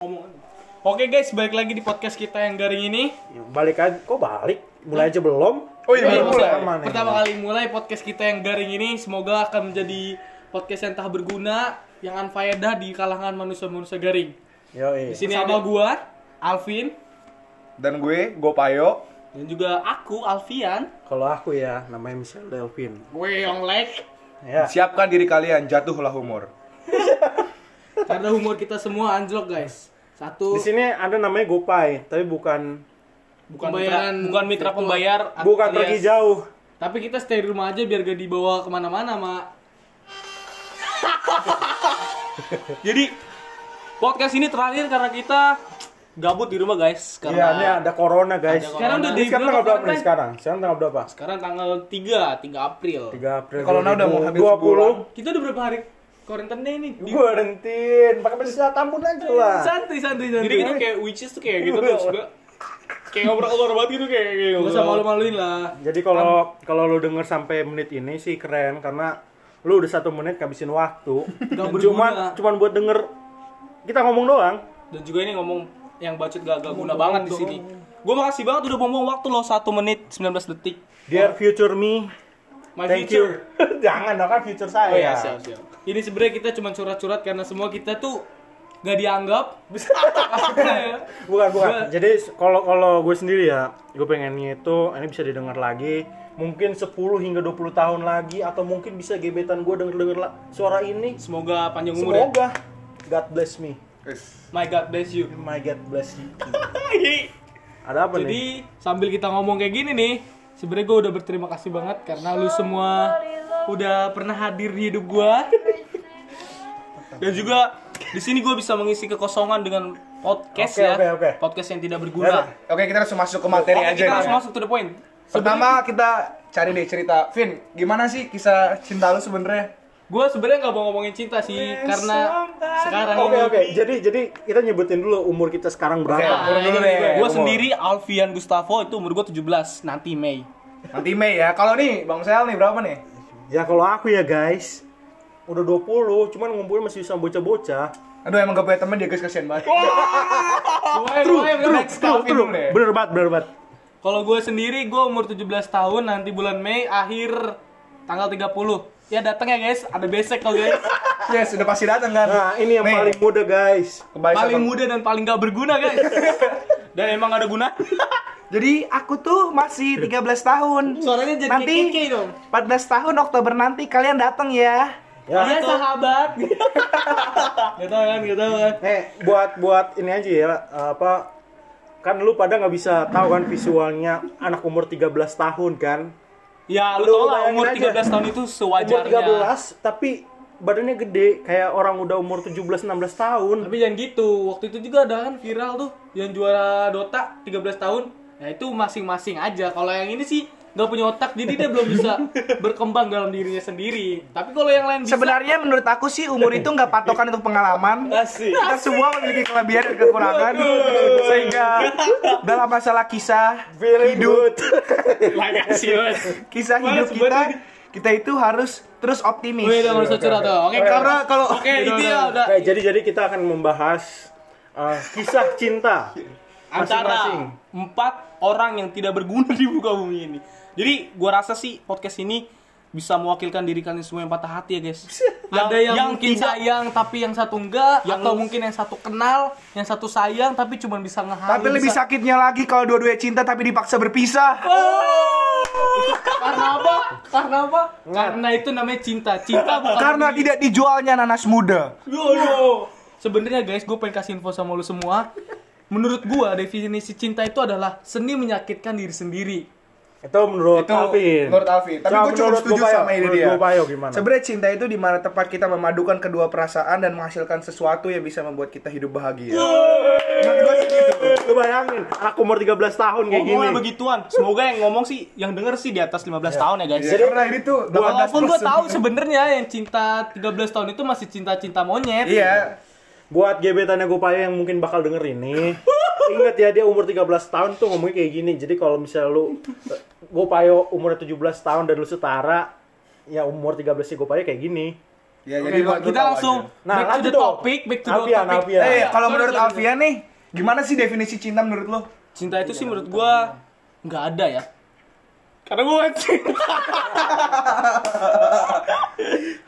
Ngomong. Oke guys, balik lagi di podcast kita yang garing ini. Ya, balik aja, kok balik? Mulai aja belum? Oh iya, maksudnya mulai. Ya. Pertama kali mulai podcast kita yang garing ini semoga akan menjadi podcast yang tak berguna, yang anfaedah di kalangan manusia-manusia garing. Yo, Di sini ada gua, Alvin, Dan gue, Gopayo. dan juga aku, Alfian. Kalau aku ya, namanya Michelle Delvin. Gue Yonglek. Ya, Siapkan diri kalian, jatuhlah humor. Karena humor kita semua anjlok guys. Satu, di sini ada namanya Gopay, tapi bukan bukan mitra, bukan mitra pembayar. bukan alias- pergi jauh. Tapi kita stay di rumah aja biar gak dibawa ke mana-mana, Mak. Jadi podcast ini terakhir karena kita gabut di rumah guys. Iya, Karena ini ada corona guys. Ada Sekarang udah di sekarang tanggal berapa nih sekarang? Sekarang tanggal berapa? sekarang tanggal 3, 3 April. 3 April. Corona udah mau hampir 20. Kita udah berapa hari karantina ini? Di- Gue rentin, pakai besi tambun aja lah. santai santai santai. Jadi kita kayak witches tuh kayak gitu tuh juga kayak ngobrol-ngobrol banget gitu kayak kayak Gak usah malu-maluin lah. Jadi kalau kalau lu denger sampai menit ini sih keren karena lu udah satu menit ngabisin waktu. Berguna. cuman cuman buat denger kita ngomong doang. dan juga ini ngomong yang bacot gak, gak guna banget di sini. Gue makasih banget udah ngomong waktu lo 1 menit 19 detik. Dear future me, My thank future. you. Jangan dong kan future saya. Oh iya, siap, siap. Ini sebenarnya kita cuma curhat-curhat karena semua kita tuh gak dianggap. Bukan bukan. Jadi kalau kalau gue sendiri ya, gue pengennya itu ini bisa didengar lagi. Mungkin 10 hingga 20 tahun lagi atau mungkin bisa gebetan gue denger denger suara ini. Semoga panjang umur ya. Semoga God bless me. My God bless you. My God bless you. Ada apa nih? Jadi sambil kita ngomong kayak gini nih, sebenarnya gue udah berterima kasih banget karena lu semua udah pernah hadir di hidup gue. Dan juga di sini gue bisa mengisi kekosongan dengan podcast Oke, ya. oke, oke. Podcast yang tidak berguna. Oke, kita langsung masuk ke materi Oke, aja kita langsung masuk to the point. Pertama kita cari deh cerita. Vin, gimana sih kisah cinta lu sebenarnya? Gue sebenarnya nggak mau ngomongin cinta sih karena sekarang Oke ini oke, jadi jadi kita nyebutin dulu umur kita sekarang berapa. Oke, umur dulu deh. Gue sendiri Alfian Gustavo itu umur gue 17 nanti Mei. Nanti Mei ya. Kalau nih, Bang Sel nih berapa nih? Ya kalau aku ya guys, udah 20, cuman ngumpulin masih bisa bocah-bocah. Aduh, emang gak punya temen dia guys, kasihan banget. True, Next Calvin dulu deh. Bener banget, bener banget. Kalau gue sendiri gue umur 17 tahun nanti bulan Mei akhir tanggal 30. Ya datang ya guys, ada besek kok guys. Yes, udah pasti datang kan. Nah ini yang Nih, paling muda guys. paling muda dan paling gak berguna guys. Dan emang ada guna. Jadi aku tuh masih 13 tahun. Suaranya jadi Nanti kayak keke dong. 14 tahun Oktober nanti kalian datang ya. Ya. Iya sahabat. gak tau kan, gak tau kan. Eh buat buat ini aja ya apa kan lu pada nggak bisa tahu kan visualnya anak umur 13 tahun kan. Ya lu Lu tau lah umur aja. 13 tahun itu Umur sewajarnya. 13 tapi badannya gede kayak orang udah umur 17 16 tahun. Tapi jangan gitu. Waktu itu juga ada kan viral tuh yang juara Dota 13 tahun. Nah itu masing-masing aja. Kalau yang ini sih nggak punya otak, jadi dia belum bisa berkembang dalam dirinya sendiri. Tapi kalau yang lain bisa. Sebenarnya menurut aku sih umur itu nggak patokan untuk pengalaman. Asik. Kita semua memiliki kelebihan dan kekurangan. Sehingga dalam masalah kisah Very hidup, kisah hidup kita, kita itu harus terus optimis. Wih, udah curhat tuh. Oke, Karena kalau Oke, itu ya udah. Oke, jadi jadi kita akan membahas uh, kisah cinta antara masing-masing. empat orang yang tidak berguna di muka bumi ini. Jadi gua rasa sih podcast ini bisa mewakilkan diri kalian semua yang patah hati ya guys. ada yang, yang mungkin tidak- sayang tapi yang satu enggak Yang- atau mungkin yang satu kenal yang satu sayang tapi cuma bisa ngehalu tapi lebih bisa- sakitnya lagi kalau dua-duanya cinta tapi dipaksa berpisah. karena apa karena apa karena itu namanya cinta cinta bukan Karena beli. tidak dijualnya nanas muda. sebenarnya guys gue pengen kasih info sama lu semua menurut gua definisi cinta itu adalah seni menyakitkan diri sendiri Itu menurut Itu Alvin. menurut Alvin. Tapi gue cukup setuju sama ide Menurut dia. Gopayo gimana? Sebenarnya cinta itu di mana tempat kita memadukan kedua perasaan dan menghasilkan sesuatu yang bisa membuat kita hidup bahagia. Menurut gue sih gitu. Lu bayangin, anak umur 13 tahun kayak gini. Ngomongnya begituan. Semoga yang ngomong sih, yang denger sih di atas 15 tahun ya guys. Ya, karena ini tuh 18 walaupun gue tahu sebenarnya yang cinta 13 tahun itu masih cinta-cinta monyet Iya. Buat gebetannya Gopayo yang mungkin bakal denger ini, ingat ya dia umur 13 tahun tuh ngomongnya kayak gini. Jadi kalau misalnya lu eh, Gopayo umurnya 17 tahun dan lu setara, ya umur 13 si Gopayo kayak gini. Ya, Oke, jadi buat kita tahu langsung aja. Nah, back to lanjut the topic, back to the Alfian, topic. Alfian. Eh, Ya, kalau menurut Alfian nih, gimana sih definisi cinta menurut lo? Cinta itu sih menurut gua nggak ada ya. Karena gua cinta.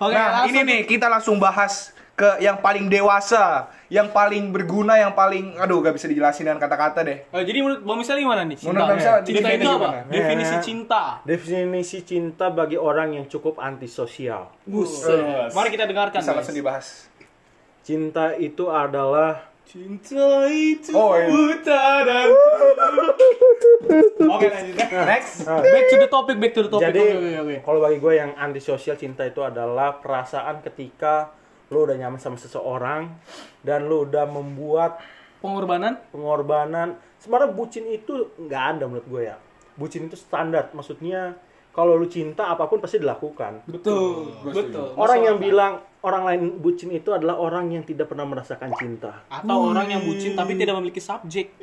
Oke, nah, ini nih kita langsung bahas ke yang paling dewasa, yang paling berguna, yang paling aduh gak bisa dijelasin dengan kata-kata deh. Oh, jadi menurut Bang Misal gimana nih? Menurut Bang Misal, cinta definisi itu apa? gimana? Definisi Eh. cinta. Definisi cinta bagi orang yang cukup antisosial. Buset. Mari kita dengarkan. Bisa guys. langsung dibahas. Cinta itu adalah Cinta itu Oh, iya. buta dan Oke lanjut. Next. back to the topic, back to the topic. Jadi Oke, oke, oke. kalau bagi gue yang antisosial cinta itu adalah perasaan ketika lu udah nyaman sama seseorang dan lu udah membuat Pengorbanan? pengorbanan. Sebenarnya bucin itu nggak ada menurut gue ya. Bucin itu standar, maksudnya kalau lu cinta apa pun pasti dilakukan. Betul, betul. Orang yang bilang orang lain bucin itu adalah orang yang tidak pernah merasakan cinta. Atau orang yang bucin tapi tidak memiliki subjek.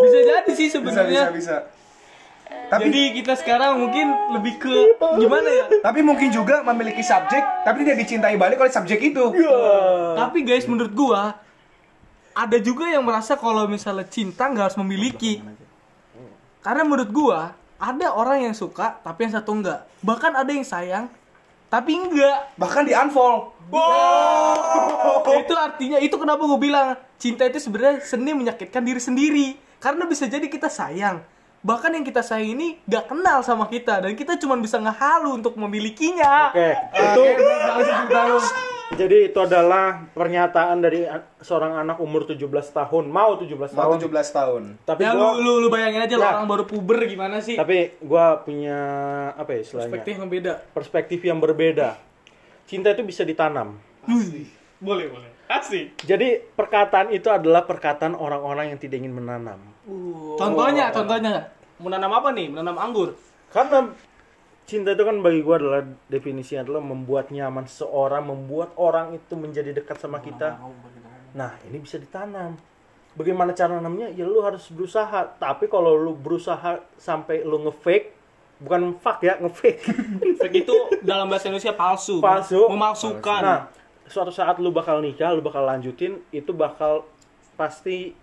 Bisa jadi sih Bisa sebenarnya. bisa bisa. Tapi Jadi kita sekarang mungkin lebih ke gimana ya? tapi mungkin juga memiliki subjek, tapi tidak dicintai balik oleh subjek itu. Tapi guys menurut gua ada juga yang merasa kalau misalnya cinta nggak harus memiliki. Karena menurut gua ada orang yang suka tapi yang satu enggak. Bahkan ada yang sayang tapi enggak. Bahkan di unfollow. Itu artinya itu kenapa gua bilang cinta itu sebenarnya seni menyakitkan diri sendiri. Karena bisa jadi kita sayang. Bahkan yang kita sayang ini gak kenal sama kita dan kita cuma bisa ngehalu untuk memilikinya. Oke, itu jadi itu adalah pernyataan dari seorang anak umur 17 tahun, mau 17 Mau tahun. 17 tahun. Tapi Ya gua lu, lu, lu bayangin aja lah Ya. orang baru puber gimana sih? tapi gua punya apa ya istilahnya? Perspektif yang beda. perspektif yang berbeda. Cinta itu bisa ditanam. Boleh, boleh. Asik. Jadi perkataan itu adalah perkataan orang-orang yang tidak ingin menanam. Contohnya, contohnya. Menanam apa nih? Menanam anggur. Karena cinta itu kan bagi gua adalah definisinya adalah membuat nyaman seseorang, membuat orang itu menjadi dekat sama kita. Nah, ini bisa ditanam. Bagaimana cara nanamnya? Ya lu harus berusaha. Tapi kalau lu berusaha sampai lu ngefake, bukan fuck ya, ngefake. Fake itu dalam bahasa Indonesia palsu. Palsu. Memalsukan. Nah, suatu saat lu bakal nikah, lu bakal lanjutin, itu bakal pasti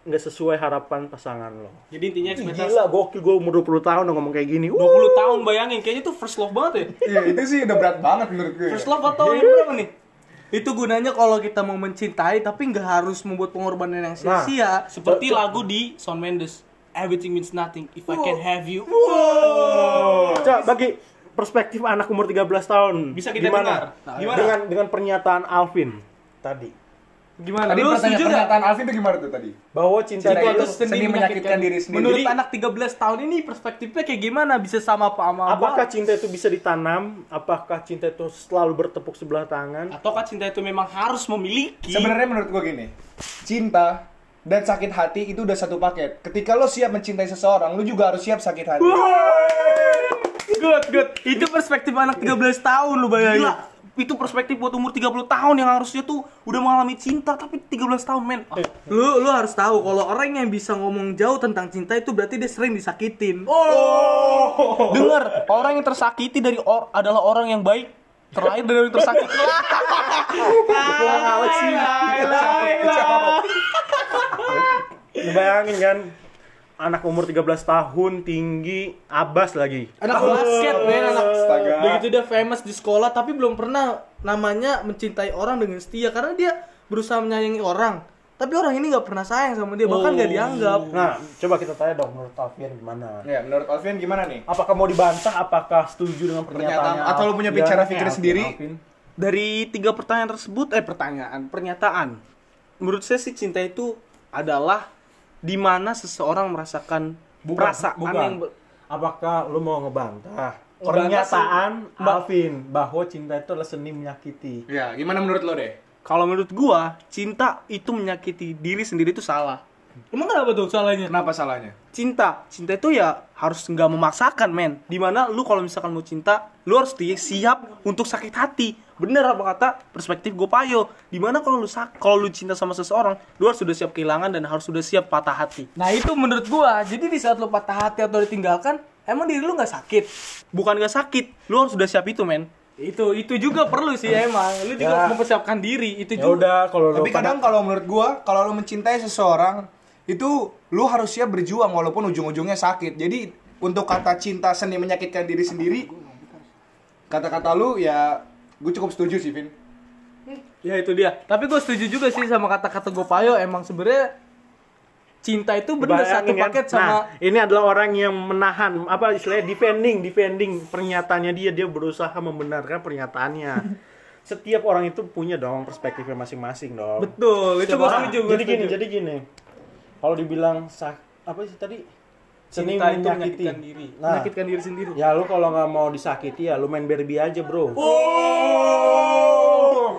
nggak sesuai harapan pasangan lo. Jadi intinya ekspektasi Gila, gokil gue umur 20 tahun udah ngomong kayak gini. 20 Uh. tahun bayangin kayaknya itu first love banget ya. Iya, itu sih udah berat banget menurut gue. First love atau yang berapa nih? Itu gunanya kalau kita mau mencintai tapi nggak harus membuat pengorbanan yang sia-sia. Seperti lagu di Shawn Mendes. Everything means nothing if I can have you. Coba bagi perspektif anak umur 13 tahun. Bisa kita gimana? dengar. Gimana? Dengan dengan pernyataan Alvin tadi Gimana? Tadi Lu pertanyaan pernyataan Alvin itu gimana tuh tadi? bahwa cinta, Cinta itu itu seni menyakitkan diri sendiri. Menurut Jadi- anak 13 tahun ini perspektifnya kayak gimana? Bisa sama apa sama apakah gua? cinta itu bisa ditanam? Apakah cinta itu selalu bertepuk sebelah tangan? Ataukah cinta itu memang harus memiliki? Sebenarnya menurut gue gini, cinta dan sakit hati itu udah satu paket. Ketika lo siap mencintai seseorang, lo juga harus siap sakit hati. Good, good. Itu perspektif anak 13 tahun lu bayangin. Gila, itu perspektif buat umur 30 tahun yang harusnya tuh udah mengalami cinta tapi 13 tahun men. Ah, Lu lu harus tahu kalau orang yang bisa ngomong jauh tentang cinta itu berarti dia sering disakitin. Dengar, orang yang tersakiti dari or adalah orang yang baik terlahir dari orang yang tersakiti. Lu bayangin kan anak umur 13 tahun tinggi abas lagi. Anak basket, men, anak Astaga. begitu dia famous di sekolah tapi belum pernah namanya mencintai orang dengan setia karena dia berusaha menyayangi orang. Tapi orang ini nggak pernah sayang sama dia, bahkan nggak dianggap. Nah, coba kita tanya dong menurut Alfian gimana? Ya, menurut Alvin gimana nih? Apakah mau dibantah? Apakah setuju dengan pernyataannya? Pernyataan- atau lu punya Alfian? bicara pikir Alfian, sendiri? Alfian. Dari tiga pertanyaan tersebut, eh pertanyaan, pernyataan. Menurut saya sih cinta itu adalah di mana seseorang merasakan perasaan bukan. yang ber- Apakah lu mau ngebantah? Pernyataan Alvin bahwa cinta itu adalah seni menyakiti. Ya, gimana menurut lo deh? kalau menurut gua cinta itu menyakiti diri sendiri itu salah. Emang kenapa tuh salahnya? Kenapa salahnya? Cinta, cinta itu ya harus nggak memaksakan men. Di mana lu kalau misalkan mau cinta, lu harus siap untuk sakit hati. Bener apa kata perspektif gue payo. Di mana kalau lu kalau lu cinta sama seseorang, lu harus sudah siap kehilangan dan harus sudah siap patah hati. Nah itu menurut gua, jadi di saat lu patah hati atau ditinggalkan, emang diri lu nggak sakit? Bukan gak sakit, lu harus sudah siap itu men. Itu itu juga perlu sih emang. Lu juga Ya. mempersiapkan diri. Itu Ya juga. udah kalau lu Tapi kadang kalau menurut gua, kalau lu mencintai seseorang, itu lu harus siap berjuang walaupun ujung-ujungnya sakit. Jadi untuk kata cinta seni menyakitkan diri sendiri, kata-kata lu ya gue cukup setuju sih, Vin. Ya itu dia. Tapi gue setuju juga sih sama kata-kata gue payo. Emang sebenarnya cinta itu bener Bayangin satu kan? paket sama Nah, ini adalah orang yang menahan apa istilahnya defending, defending pernyataannya dia, dia berusaha membenarkan pernyataannya. Setiap orang itu punya dong perspektifnya masing-masing dong. betul. Itu gue setuju. Jadi gini, jadi gini. Kalau dibilang sak apa sih tadi? Seni cinta itu menyakiti. menyakitkan diri. Nah, Menyakitkan diri sendiri. ya lu kalau nggak mau disakiti ya lu main Barbie aja, Bro.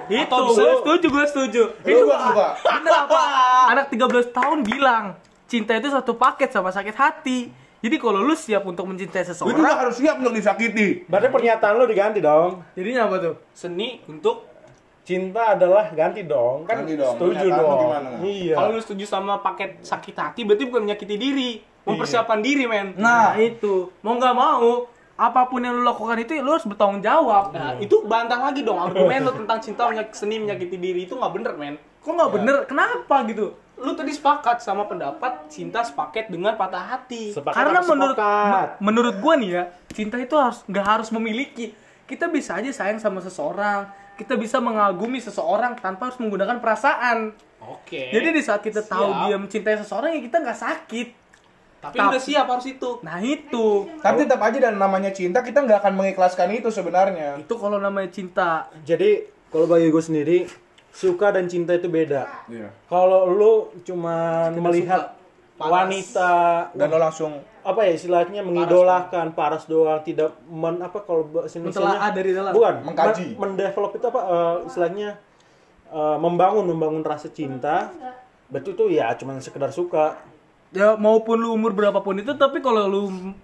Itu Atau gue lu- setuju, gue setuju. Itu gua suka. Bener apa? Anak 13 tahun bilang cinta itu satu paket sama sakit hati. Jadi kalau lu siap untuk mencintai Gue juga seseorang, harus siap untuk disakiti. Berarti pernyataan lu diganti dong. jadinya apa tuh? Seni untuk Cinta adalah ganti dong. Kan Ganti dong. setuju dong. gimana? Iya. kalau lu setuju sama paket sakit hati berarti bukan menyakiti diri, mempersiapkan diri, men. Nah. itu. Mau nggak mau, apa pun yang lu lakukan itu lu harus bertanggung jawab. Nah, itu bantah lagi dong argumen lu tentang cinta menyak- seni menyakiti diri itu nggak bener, men. Kok nggak bener? Kenapa gitu? Lu tadi sepakat sama pendapat cinta sepaket dengan patah hati. Sepakat Karena menurut sepakat? me- menurut gua nih ya, cinta itu harus nggak harus memiliki. Kita bisa aja sayang sama seseorang, kita bisa mengagumi seseorang tanpa harus menggunakan perasaan. Oke. Jadi di saat kita tahu Siap. dia mencintai seseorang ya kita nggak sakit. tapi lu udah siap harus itu. Nah itu, Tapi tetap aja dan namanya cinta kita nggak akan mengikhlaskan itu sebenarnya. itu kalau namanya cinta. Jadi kalau bagi gue sendiri suka dan cinta itu beda. Iya. Kalau lu cuman melihat wanita Dan lo langsung apa ya istilahnya mengidolakan paras doang tidak men apa kalau Mentelaah dari dalam. bukan Mengkaji. men- mendevelop itu apa eh, istilahnya eh, membangun membangun rasa cinta. Betul tuh ya cuman sekedar suka. Ya maupun lu umur berapapun itu, tapi kalau lu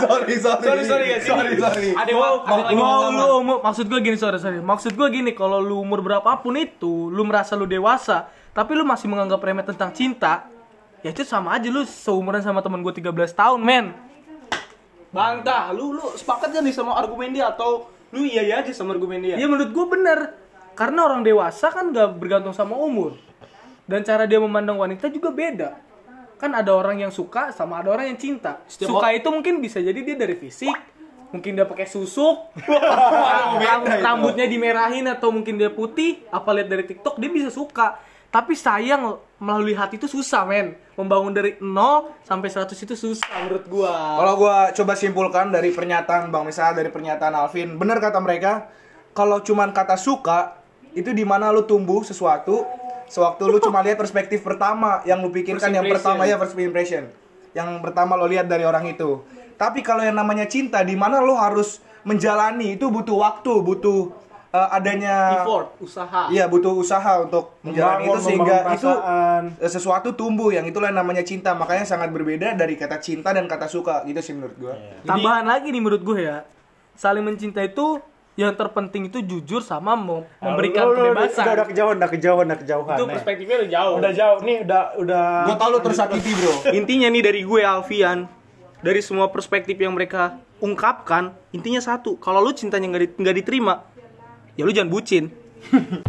sorry sorry. Sorry, sorry, ya, sorry sorry. Ada yang ada mau lu umur, maksud gue gini sorry sorry, maksud gue gini kalau lu umur berapapun itu, lu merasa lu dewasa, tapi lu masih menganggap remeh tentang cinta, ya itu sama aja lu seumuran sama temen gue 13 tahun men. Bantah, lu lu sepakat gak nih sama argumen dia atau lu iya iya aja sama argumen dia? Ya menurut gue bener, karena orang dewasa kan gak bergantung sama umur, dan cara dia memandang wanita juga beda. Kan ada orang yang suka sama ada orang yang cinta. suka itu mungkin bisa jadi dia dari fisik, mungkin dia pakai susuk, Ram- rambutnya dimerahin atau mungkin dia putih, apa lihat dari TikTok dia bisa suka. Tapi sayang melalui hati itu susah men. Membangun dari 0 sampai 100 itu susah menurut gua. Kalau gua coba simpulkan dari pernyataan Bang Misal dari pernyataan Alvin, bener kata mereka, kalau cuman kata suka itu di mana lu tumbuh sesuatu sewaktu lu cuma lihat perspektif pertama yang lu pikirkan yang pertama ya first impression. Yang pertama lo lihat dari orang itu. Tapi kalau yang namanya cinta di mana lu harus menjalani itu butuh waktu, butuh eh, adanya Effort, usaha. Iya butuh usaha untuk menjalani Membangun, itu sehingga itu eh, sesuatu tumbuh yang itulah yang namanya cinta makanya sangat berbeda dari kata cinta dan kata suka gitu sih menurut gua. Tambahan lagi nih menurut gue ya. Saling mencinta itu yang terpenting itu jujur sama mau memberikan Lu- lu- kebebasan. udah, udah kejauhan udah kejauhan udah kejauhan Itu nih. perspektifnya udah jauh. udah jauh nih udah udah Gua tau lu tersakiti bro. Intinya nih dari gue Alfian, dari semua perspektif yang mereka ungkapkan, intinya satu, kalau lu cintanya nggak di- nggak diterima, ya lu jangan bucin.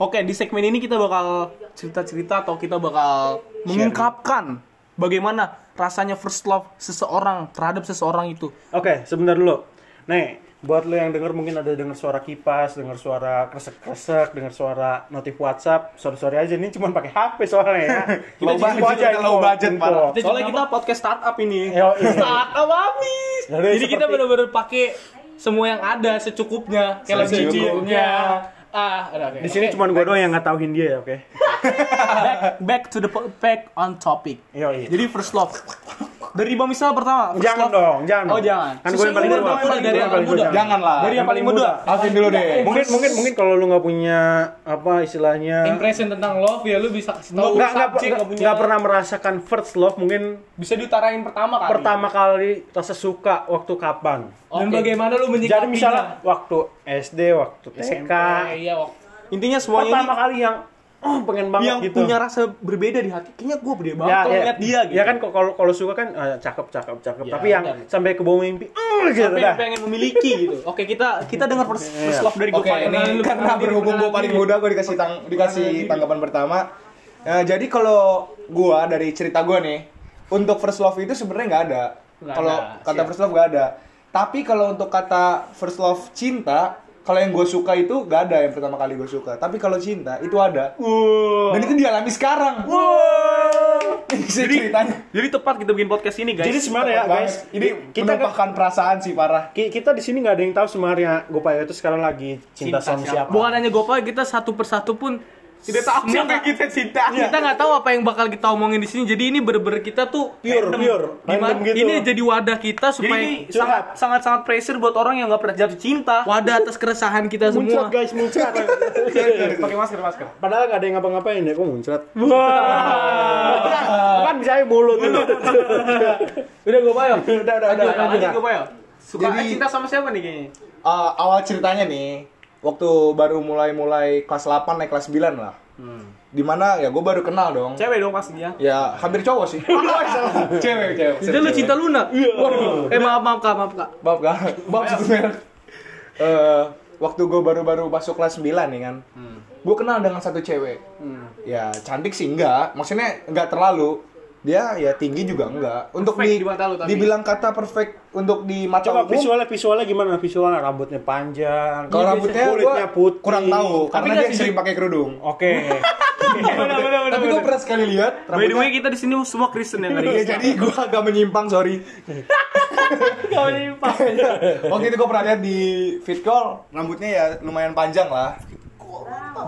Oke, di segmen ini kita bakal cerita-cerita atau kita bakal mengungkapkan bagaimana rasanya first love seseorang terhadap seseorang itu. Oke, sebentar dulu. Nih, buat lo yang denger mungkin ada denger suara kipas, denger suara kresek-kresek, denger suara notif WhatsApp. Sorry-sorry aja, ini cuma pakai HP soalnya ya. Low info budget, kita info, low budget, parah. Soalnya kita podcast startup ini. Yo, iya. startup habis. Jadi Jadi kita benar-benar pakai semua yang ada secukupnya. Kayak Secukupnya. Ah, oke. Di sini cuma gue doang yang nggak tahu Hindia ya, oke? back, back to the back on topic. Yo, iya. Jadi first love. Dari Bang Misal pertama. Jangan love. dong, jangan. Oh, jangan. Kan gue yang paling dong, dari yang paling muda. jangan. Janganlah. Dari yang paling muda. Alvin dulu deh. Mungkin mungkin mungkin kalau lu nggak punya apa istilahnya Impression tentang love ya lu bisa kasih tahu nggak nggak subjek, nggak- nggak punya nggak pernah merasakan first love mungkin bisa diutarain pertama kali. pertama kali rasa suka waktu kapan? Dan bagaimana lu menyikapinya? Jadi misalnya waktu SD, waktu TK, SMP, iya, waktu- Intinya semuanya pertama kali yang oh pengen banget yang gitu. punya rasa berbeda di hati kayaknya gue beda banget ya, kalau ya, ngeliat dia gitu Ya kan kok kalau kalau suka kan ah, cakep cakep cakep. Ya, Tapi yang benar. sampai ke bawah mimpi, uh, gitu sampai dah. pengen memiliki gitu oke kita kita dengar first, first love dari gue Oke, ini karena berhubung gue paling muda, gue dikasih tang dikasih tanggapan pertama. Eh, jadi kalau gua dari cerita gua nih, untuk first love itu sebenarnya nggak ada. Kalau kata first love nggak ada. Tapi kalau untuk kata first love cinta, kalau yang gue suka itu nggak ada yang pertama kali gue suka. Tapi kalau cinta itu ada. Dan itu dialami sekarang. Ini sih ceritanya. jadi tepat kita bikin podcast ini guys Jadi sebenarnya ya guys, ini kita menumpahkan perasaan sih parah. ki- kita di sini nggak ada yang tahu sebenarnya Gopaya itu sekarang lagi cinta, sama siapa. Bukan hanya Gopal, kita satu persatu pun tidak tahu Semua siapa yang kita cinta kita nggak tahu apa yang bakal kita omongin di sini. Jadi ini bener-bener kita tuh Pure, random. pure, Dimana- gitu. Ini jadi wadah kita jadi supaya ini sangat sangat sangat pressure buat orang yang nggak pernah jatuh cinta wadah atas keresahan kita Muncrat semua. guys, muncrat. pakai masker masker Padahal nggak ada yang ngapa-ngapain ya, kok muncrat. Wah. kan bisa aja mulut. Udah Gopal ya? Udah, udah, udah. gue ya suka Jadi- cinta sama siapa nih kayaknya Uh, awal ceritanya nih, waktu baru mulai-mulai kelas 8 naik kelas 9 lah. Di mana ya gue baru kenal dong. cewek dong pastinya Ya hampir cowok sih. Salah. cewek, cewek. Jadi lu cinta Luna? Waduh. Eh maaf maaf kak, maaf kak. Maaf gak? Maaf merek. Eh, waktu gue baru-baru masuk kelas 9 nih kan. Gue kenal dengan satu cewek. Ya cantik sih enggak, maksudnya enggak terlalu. Dia ya tinggi juga enggak. Untuk Perfect di, di mata lu, tapi. dibilang kata perfect untuk di mata Coba umum, visualnya visualnya gimana? Visualnya rambutnya panjang. kalau rambutnya kulitnya gue putih. kurang tahu karena nggak dia sih- sering pakai kerudung. Oke. Tapi gue pernah sekali lihat by the way kita di sini semua Kristen yang Iya, hari jadi gue agak menyimpang, sorry. Waktu itu gue pernah lihat di fit call, rambutnya ya lumayan panjang lah.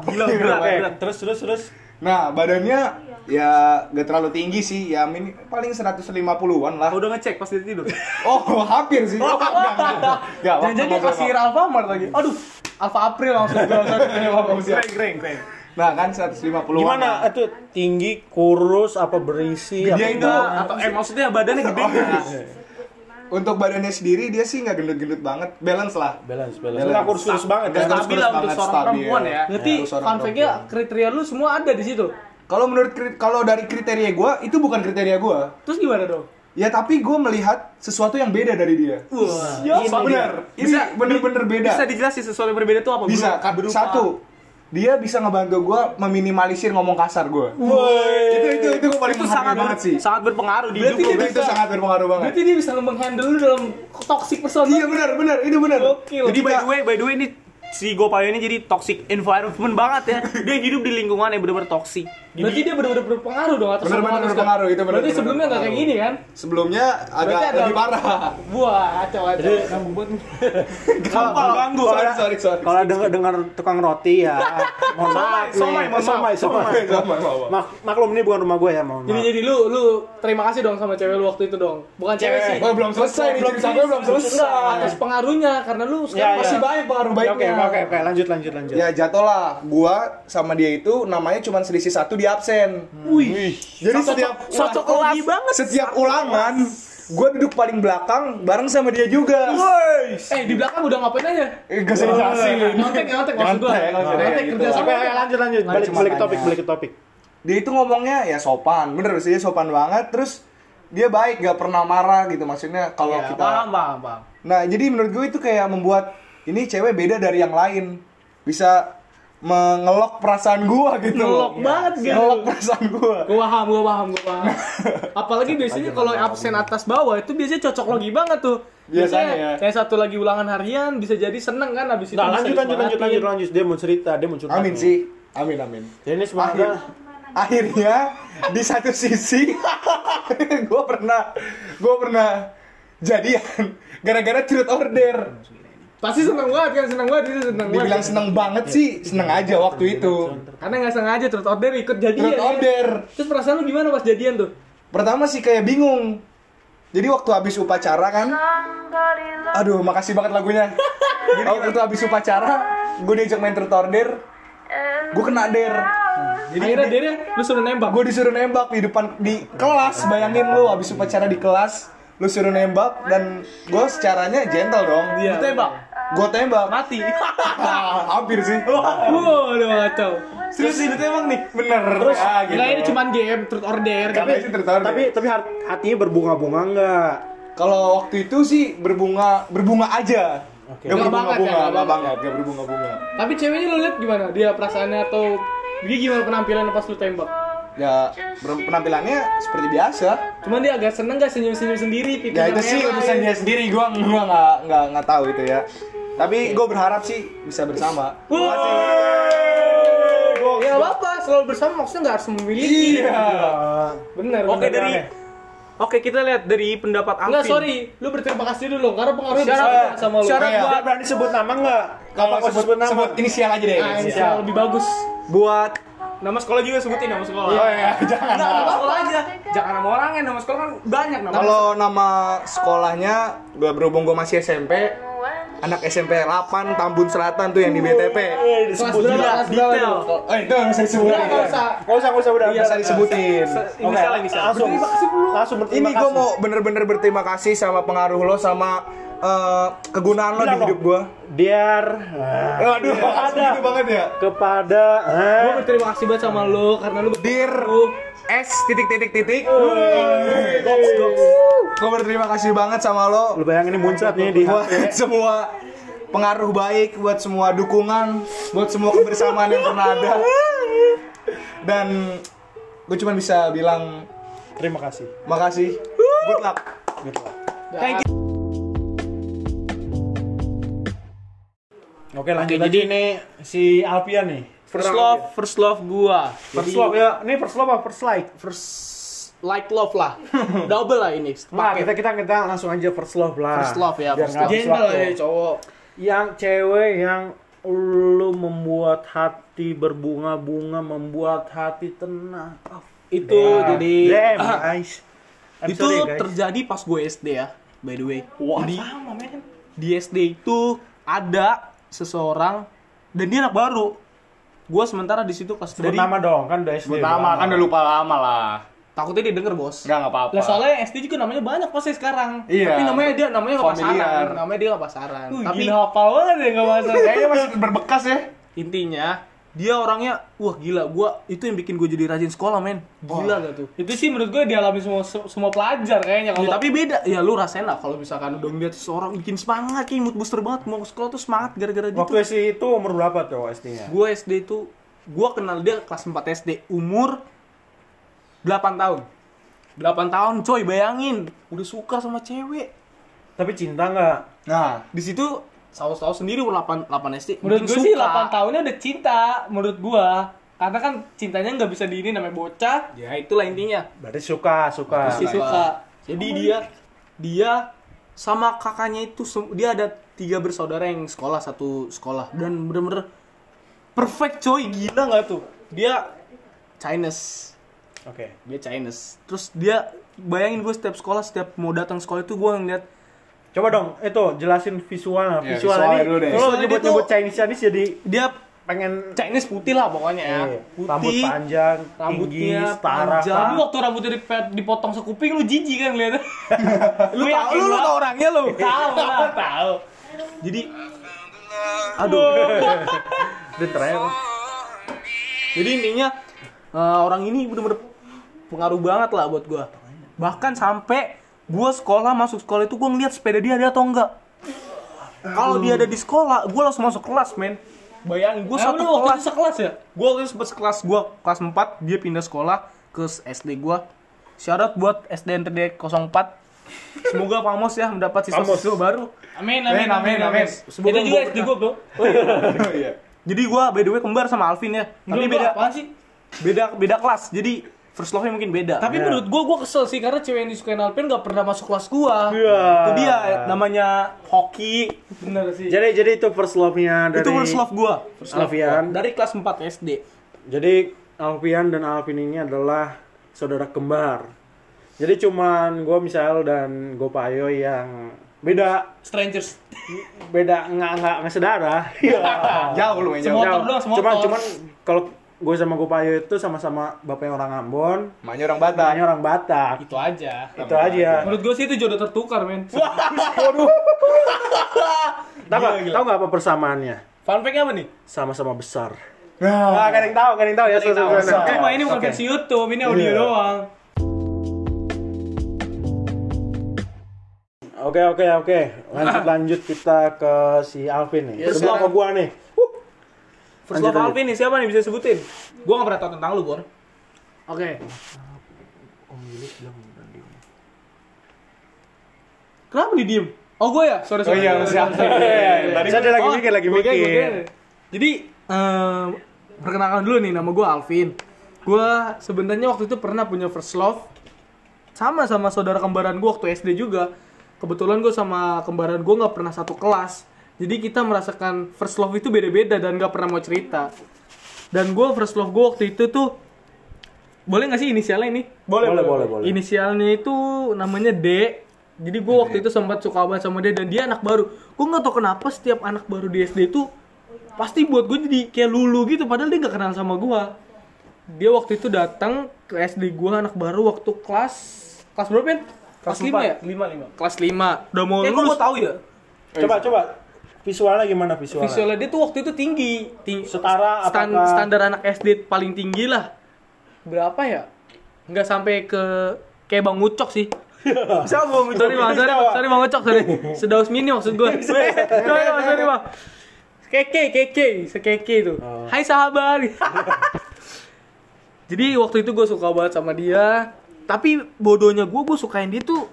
gila Oke, berat terus terus terus. Nah, badannya ya gak terlalu tinggi sih, ya min paling 150-an lah. Oh, udah ngecek pas dia tidur Oh, hampir sih. Oh, enggak, ngobrol, kasir Pak. Alfamart lagi. Aduh, Alfa April langsung langsung. keren keren Nah, kan 150-an. Gimana lah. itu tinggi, kurus, apa berisi? Dia apa itu atau eh maksudnya badannya gede nggak? untuk badannya sendiri dia sih nggak gendut-gendut banget, balance lah. balance, balance. Enggak kurus-kurus banget Nggak kan? kurus-kurus Stabil lah untuk banget, seorang perempuan ya. Berarti Untuk seorang fun fact-nya kriteria lu semua ada di situ. Kalau menurut kalau dari kriteria gue itu bukan kriteria gue. Terus gimana dong? Ya tapi gue melihat sesuatu yang beda dari dia. Wah. Ini benar. Ini bener-bener beda. bisa dijelasin sesuatu yang berbeda itu apa Bisa. Berupa- Satu, dia bisa ngebantu gue meminimalisir ngomong kasar gue. Itu itu itu gue paling itu menghargai sangat banget sih. sangat berpengaruh di Berarti hidup. Itu, itu sangat berpengaruh banget. Berarti dia bisa menghandle lu dalam toxic person. Iya benar benar itu benar. Gokil. Jadi by the way, by the way ini si Gopaya ini jadi toxic environment banget ya. Dia hidup di lingkungan yang benar-benar toxic. Berarti dia benar-benar berpengaruh dong atas lu berpengaruh, itu Berarti sebelumnya nggak kayak gini kan? Sebelumnya agak Berarti ada- lebih parah. Wah, kacau kacau. Gampang ganggu. Sorry sorry sorry. Kalau dengar dengar tukang roti ya, mohon maaf. somai, somai, somai. Sama, sama. Mak maklum ini bukan rumah gue ya, mohon Jadi maaf. jadi lu lu terima kasih dong sama cewek lu waktu itu dong. Bukan cewek sih. Oh, belum selesai nih cerita gue belum selesai. Atas pengaruhnya karena lu sekarang Ya, ya. masih banyak pengaruh baiknya. oke, oke, oke, lanjut, lanjut, lanjut. Ya jatuh lah, gua sama dia itu namanya cuma selisih satu di absen. Wih. Jadi setiap Cocok kelas banget. setiap ulangan gua duduk paling belakang bareng sama dia juga. Eh di belakang udah ngapain aja? Eh, gak usah dijelasin. Nyontek nyontek maksud nyantai, Nyontek gitu. kerja sama. Lanjut, lanjut. Balik, cuma balik ke topik, balik ke topik. Dia itu ngomongnya ya sopan, bener sih dia sopan banget. Terus dia baik, gak pernah marah gitu maksudnya kalau Ya, kita. paham paham paham. Nah jadi menurut gue itu kayak membuat ini cewek beda dari yang lain, bisa mengelok perasaan gua gitu. Ngelok banget gitu. Ngelok perasaan gua. Gue paham, gue paham, gue paham. Apalagi biasanya kalau absen atas bawah itu biasanya cocok logi banget tuh. Biasanya ya. Kayak satu lagi ulangan harian bisa jadi seneng kan abis itu. Nah, bisa lanjut, lanjut, lanjut, lanjut, lanjut. Dia mau cerita, dia mau curhat. Amin sih, amin amin. Jadi ini Akhir, semoga akhirnya di satu sisi gue pernah gue pernah jadian gara-gara truth order Pasti seneng banget kan, seneng banget itu seneng banget. dibilang seneng banget sih seneng aja waktu itu Karena nggak sengaja terus order ikut jadian. truth ya. order Terus perasaan lu gimana pas jadian tuh? pertama sih kayak bingung jadi waktu habis upacara kan aduh makasih banget lagunya jadi waktu habis upacara gue diajak main truth order gue kena der Jadi akhirnya dia lu suruh nembak. gue disuruh nembak di depan di kelas bayangin lu habis upacara di kelas lu suruh nembak dan gue secaranya gentle dong Iya. Ditembak. Gue tembak. mati. Hampir sih. Waduh kacau. Serius sih emang nih. Bener. Terus ya, gitu. Kira ini cuma game truth or dare tapi tapi sih tertarik. Tapi tapi hat- hatinya berbunga-bunga enggak? kalau waktu itu sih berbunga berbunga aja. Oke. Gak ya, berbunga-bunga, nggak banget, gak berbunga-bunga. tapi ceweknya lu lihat gimana? Dia perasaannya atau dia gimana penampilannya pas lu tembak? Ya penampilannya seperti biasa. Cuman dia agak seneng gak senyum-senyum sendiri pipinya Ya itu sih urusan dia sendiri, gua gua nggak nggak nggak tahu itu ya. Tapi gue berharap sih bisa bersama. Ya nggak apa, selalu bersama maksudnya nggak harus memiliki. Iya. Bener. Oke bener. dari Oke kita lihat dari pendapat Alvin. Enggak, sorry. Lu berterima kasih dulu karena pengaruhnya Syarat- besar sama lu. syarat Iya. buat Berani sebut nama enggak? Kalau Apa sebut, nama? sebut inisial aja deh. Ini inisial. lebih bagus. buat nama sekolah juga sebutin nama sekolah. Oh ya, jangan. Enggak, nama sekolah aja. Jangan nama orangnya, nama sekolah kan banyak nama. Kalau nama sekolahnya gue berhubung gue masih SMP, anak SMP 8 Tambun Selatan tuh yang di BTP. Eh. Kelas berapa? detail. Oh itu nggak usah disebutin. Enggak nggak usah. Enggak usah, enggak usah udah. Iya, usah disebutin. Oke, langsung. Langsung berterima Ini gue mau bener-bener berterima kasih sama pengaruh lo sama eh, kegunaan lo di hidup gue. Dear Aduh, ada gitu banget ya. kepada eh, Gue berterima kasih banget sama lu karena lu Dear S titik titik titik. Gue berterima kasih banget sama lo lu bayangin ini muncrat nih di buat semua pengaruh baik, buat semua dukungan, buat semua kebersamaan yang pernah ada. Dan gue cuma bisa bilang Terima kasih. makasih. Good luck. Good luck. Thank you. Oke, lanjut Oke, lagi nih si Alpian nih. First love, first love gua. First Jadi, love ya. Ini first love apa first like? First like love lah. Double lah ini. Nah, kita kita kita langsung aja first love lah. First love ya, Biar first love. ya cowok. Yang cewek yang lu membuat hati berbunga-bunga, membuat hati tenang. Itu Damn. jadi Damn, ah, guys. I'm itu sorry, guys. terjadi pas gue SD ya, by the way. Wah, di, sama, men. di SD itu ada seseorang dan dia anak baru. Gue sementara di situ pas Sebut nama dong, kan udah SD. Nama kan udah lupa lama lah. takutnya dia denger bos. Enggak enggak apa-apa. Lah soalnya SD juga namanya banyak pasti sekarang. Iya. Tapi namanya dia namanya nggak Familiar. pasaran. Namanya dia nggak pasaran. Wih, Tapi gila hafal banget ya enggak masalah. Kayaknya masih berbekas ya. intinya dia orangnya wah gila gua itu yang bikin gue jadi rajin sekolah men. Gila gak tuh? Itu sih menurut gue dialami semua semua pelajar kayaknya Ya, kalau tapi beda. Ya lu rasain lah kalau misalkan udah ngeliat seseorang bikin semangat kayak mood booster banget mau ke sekolah tuh semangat gara-gara gitu. Waktu SD itu umur berapa tuh SD-nya? gue SD itu gue kenal dia kelas 4 SD umur 8 tahun. 8 tahun coy bayangin. Udah suka sama cewek. Tapi cinta nggak? Nah, di situ tahu-tahu sendiri umur 8 8 SD menurut gue sih suka. 8 tahunnya udah cinta menurut gue. Karena kan cintanya nggak bisa di ini namanya bocah. ya itulah intinya Berarti suka, suka. Pasti suka. Jadi dia dia sama kakaknya itu dia ada tiga bersaudara yang sekolah satu sekolah dan bener-bener perfect coy gila nggak tuh dia Chinese Oke. dia Chinese terus dia bayangin gue setiap sekolah setiap mau datang sekolah itu gue ngeliat Coba dong, itu jelasin visualnya. Ya, Visual visualnya ini, dulu deh. kalau nyebut-nyebut Chinese Chinese jadi dia pengen Chinese putih lah pokoknya ya eh, putih rambut panjang, rambutnya tinggi, setara. panjang. Tapi waktu rambutnya dipotong sekuping lu jijik kan lihat. lu tau lu, lu tau orangnya lu Tahu lah, tahu. jadi aduh terakhir Jadi intinya eh, orang ini bener-bener pengaruh banget lah buat gua. Bahkan sampai gua sekolah masuk sekolah itu gua ngeliat sepeda dia ada atau enggak. Kalau dia ada di sekolah, gua langsung masuk kelas, men. Bayangin gua Emang satu waktu kelas. itu sekelas ya? Gua waktu itu sempet sekelas gua kelas 4, dia pindah sekolah ke SD gua. Syarat buat SD NTD 04. Semoga Pamos ya mendapat siswa-siswa baru. Amin, amin, amin, amin. Semoga Itu juga gua- SD gue, Bro. iya. Jadi gua by the way kembar sama Alvin ya. Tapi Tapi beda apaan sih? beda beda kelas. Jadi first love-nya mungkin beda. Tapi menurut gue, gue kesel sih karena cewek yang disukain Alvin gak pernah masuk kelas gua. Iya. itu dia namanya hoki Bener sih. Jadi jadi itu first love-nya dari itu first love gua first love Alfian. gua. dari kelas 4 SD Jadi Alfian dan Alvin ini adalah saudara kembar. Jadi cuman gue misal dan gue Payo yang beda Strangers. beda nggak nggak nggak saudara. Iya. Jauh lu main jauh. Jauh. Cuman cuman kalau gue sama gue Payo itu sama-sama bapaknya orang Ambon, Makanya orang Batak. bapaknya orang Batak. Itu aja. Itu aja. Menurut gue sih itu jodoh tertukar, men. Tahu nggak? Tahu nggak apa persamaannya? Fun fact apa nih? Sama-sama besar. Nah, kan yang tahu, kan yang tahu ya. Tahu. Cuma ini bukan versi YouTube, ini audio Iya. doang. Oke oke oke. Lanjut lanjut kita ke si Alvin nih. Ya, Sebelum ke gua nih. First Lanjut, love. Alvin nih, siapa nih bisa sebutin? Gua gak pernah tahu tentang lu, Bor. Oke. Kenapa di diem? Oh gue ya? Sorry sorry. iya, sorry, siap. sorry. Tadi saya lagi Oh, mikir lagi gua mikir. Jadi eh, perkenalkan dulu nih nama gue Alvin. Gue sebenarnya waktu itu pernah punya first love sama sama saudara kembaran gue waktu SD juga. Kebetulan gue sama kembaran gue nggak pernah satu kelas. Jadi kita merasakan first love itu beda-beda dan nggak pernah mau cerita. Dan gue first love gue waktu itu tuh boleh nggak sih inisialnya ini? Boleh boleh boleh. boleh. Inisialnya itu namanya D. Jadi gue waktu itu sempat suka banget sama dia dan dia anak baru. Gue nggak tau kenapa setiap anak baru di SD itu pasti buat gue jadi kayak lulu gitu. Padahal dia nggak kenal sama gue. Dia waktu itu datang ke SD gue anak baru waktu kelas kelas berapa ya? Kelas 5 ya? 5 5. Kelas 5. Udah mau Eh, lulus. mau tahu ya. Coba coba visualnya gimana visualnya? Visualnya dia tuh waktu itu tinggi. tinggi Setara Stan- apakah- standar anak SD paling tinggi lah. Berapa ya? Nggak sampai ke kayak Bang Ucok sih. Siapa mau sorry bang, sorry bang, sorry bang Ucok, sorry. Sedaus mini maksud gue. sorry bang, sorry bang. Keke, keke, sekeke itu. Hai sahabat. Jadi waktu itu gue suka banget sama dia. Tapi bodohnya gue, gue sukain dia tuh.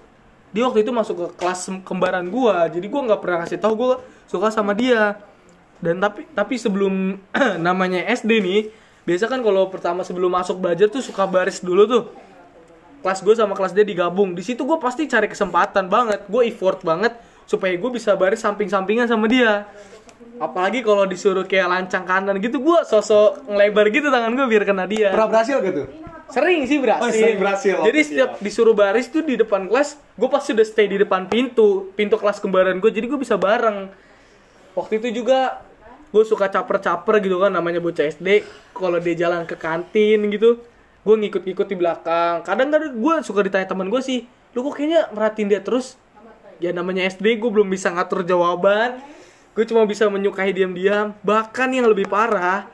Dia waktu itu masuk ke kelas kembaran gue. Jadi gue nggak pernah kasih tahu gue suka sama dia. Dan tapi tapi sebelum namanya SD nih, biasa kan kalau pertama sebelum masuk belajar tuh suka baris dulu tuh kelas gue sama kelas dia digabung di situ gue pasti cari kesempatan banget gue effort banget supaya gue bisa baris samping-sampingan sama dia apalagi kalau disuruh kayak lancang kanan gitu gue sosok ngelebar gitu tangan gue biar kena dia Pernah berhasil gitu? Sering sih berhasil, Oh, sering berhasil. jadi setiap disuruh baris tuh di depan kelas gue pasti udah stay di depan pintu pintu kelas kembaran gue jadi gue bisa bareng. Waktu itu juga gue suka caper-caper gitu kan namanya bocah SD kalau dia jalan ke kantin gitu gue ngikut-ngikut di belakang. Kadang-kadang gue suka ditanya teman gue sih lu kok kayaknya merhatiin dia terus? Ya namanya SD gue belum bisa ngatur jawaban. Gue cuma bisa menyukai diam-diam. Bahkan yang lebih parah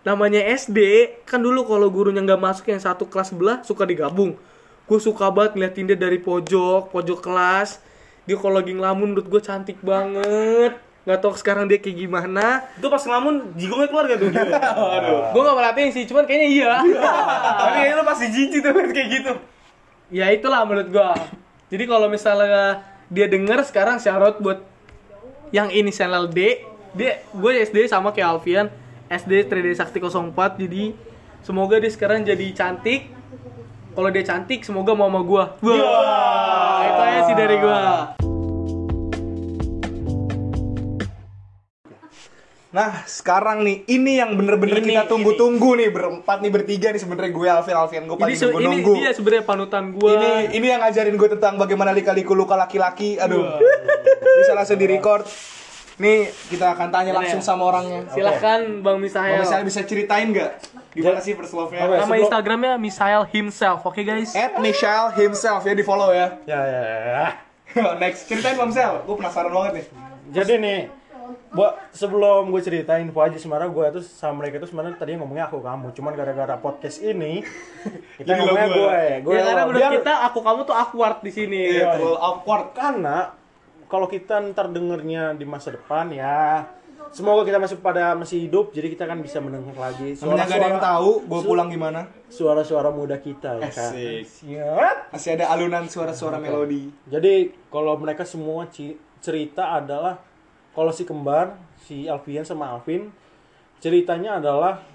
namanya SD kan dulu kalau gurunya nggak masuk yang satu kelas sebelah suka digabung. Gue suka banget ngeliatin dia dari pojok pojok kelas. Dia kalau lagi ngelamun menurut gue cantik banget. Nggak tahu sekarang dia kayak gimana. Itu pas ngelamun jigongnya keluar gak tuh? Aduh. gue nggak merhatiin sih cuman kayaknya iya. Tapi kayaknya lu pasti jijik tuh kayak gitu. ya itulah menurut gua. Jadi kalau misalnya dia denger sekarang syarat buat yang inisial D. Dia gue SD sama kayak Alfian SD 3D Sakti 04 jadi semoga dia sekarang jadi cantik kalau dia cantik semoga mau sama gua Wah, itu aja sih dari gua Nah, sekarang nih, ini yang bener-bener Ini, kita tunggu-tunggu nih berempat nih bertiga nih sebenarnya gue Alvin Alvin gue ini, paling se- ini nunggu-nunggu. dia sebenarnya panutan gua Ini ini yang ngajarin gue tentang bagaimana lika-liku luka laki-laki. Aduh. Bisa langsung di-record. Nih, kita akan tanya langsung sama orangnya. silahkan Bang Misael misalnya bisa ceritain nggak gimana sih first love-nya? Nama sebelum- Instagramnya Misael himself oke guys At Michelle himself ya di follow ya. Ya ya ya. Next, ceritain Bang Sel. Gue penasaran banget nih. Jadi nih, buat sebelum gue ceritain info aja sebenarnya gue tuh sama mereka tuh sebenarnya tadinya ngomongnya aku kamu, cuman gara-gara podcast ini kita ngomongnya gue. gue, gue ya karena kita aku kamu tuh awkward di sini Iya, awkward. karena kalau kita ntar dengernya di masa depan ya semoga kita masih pada masih hidup jadi kita kan bisa mendengar lagi Namanya gak ada yang tahu gue pulang gimana. suara-suara muda kita ya kan. Siap. Masih ada alunan suara-suara melodi. jadi kalau mereka semua cerita adalah kalau si kembar si Alfian sama Alvin ceritanya adalah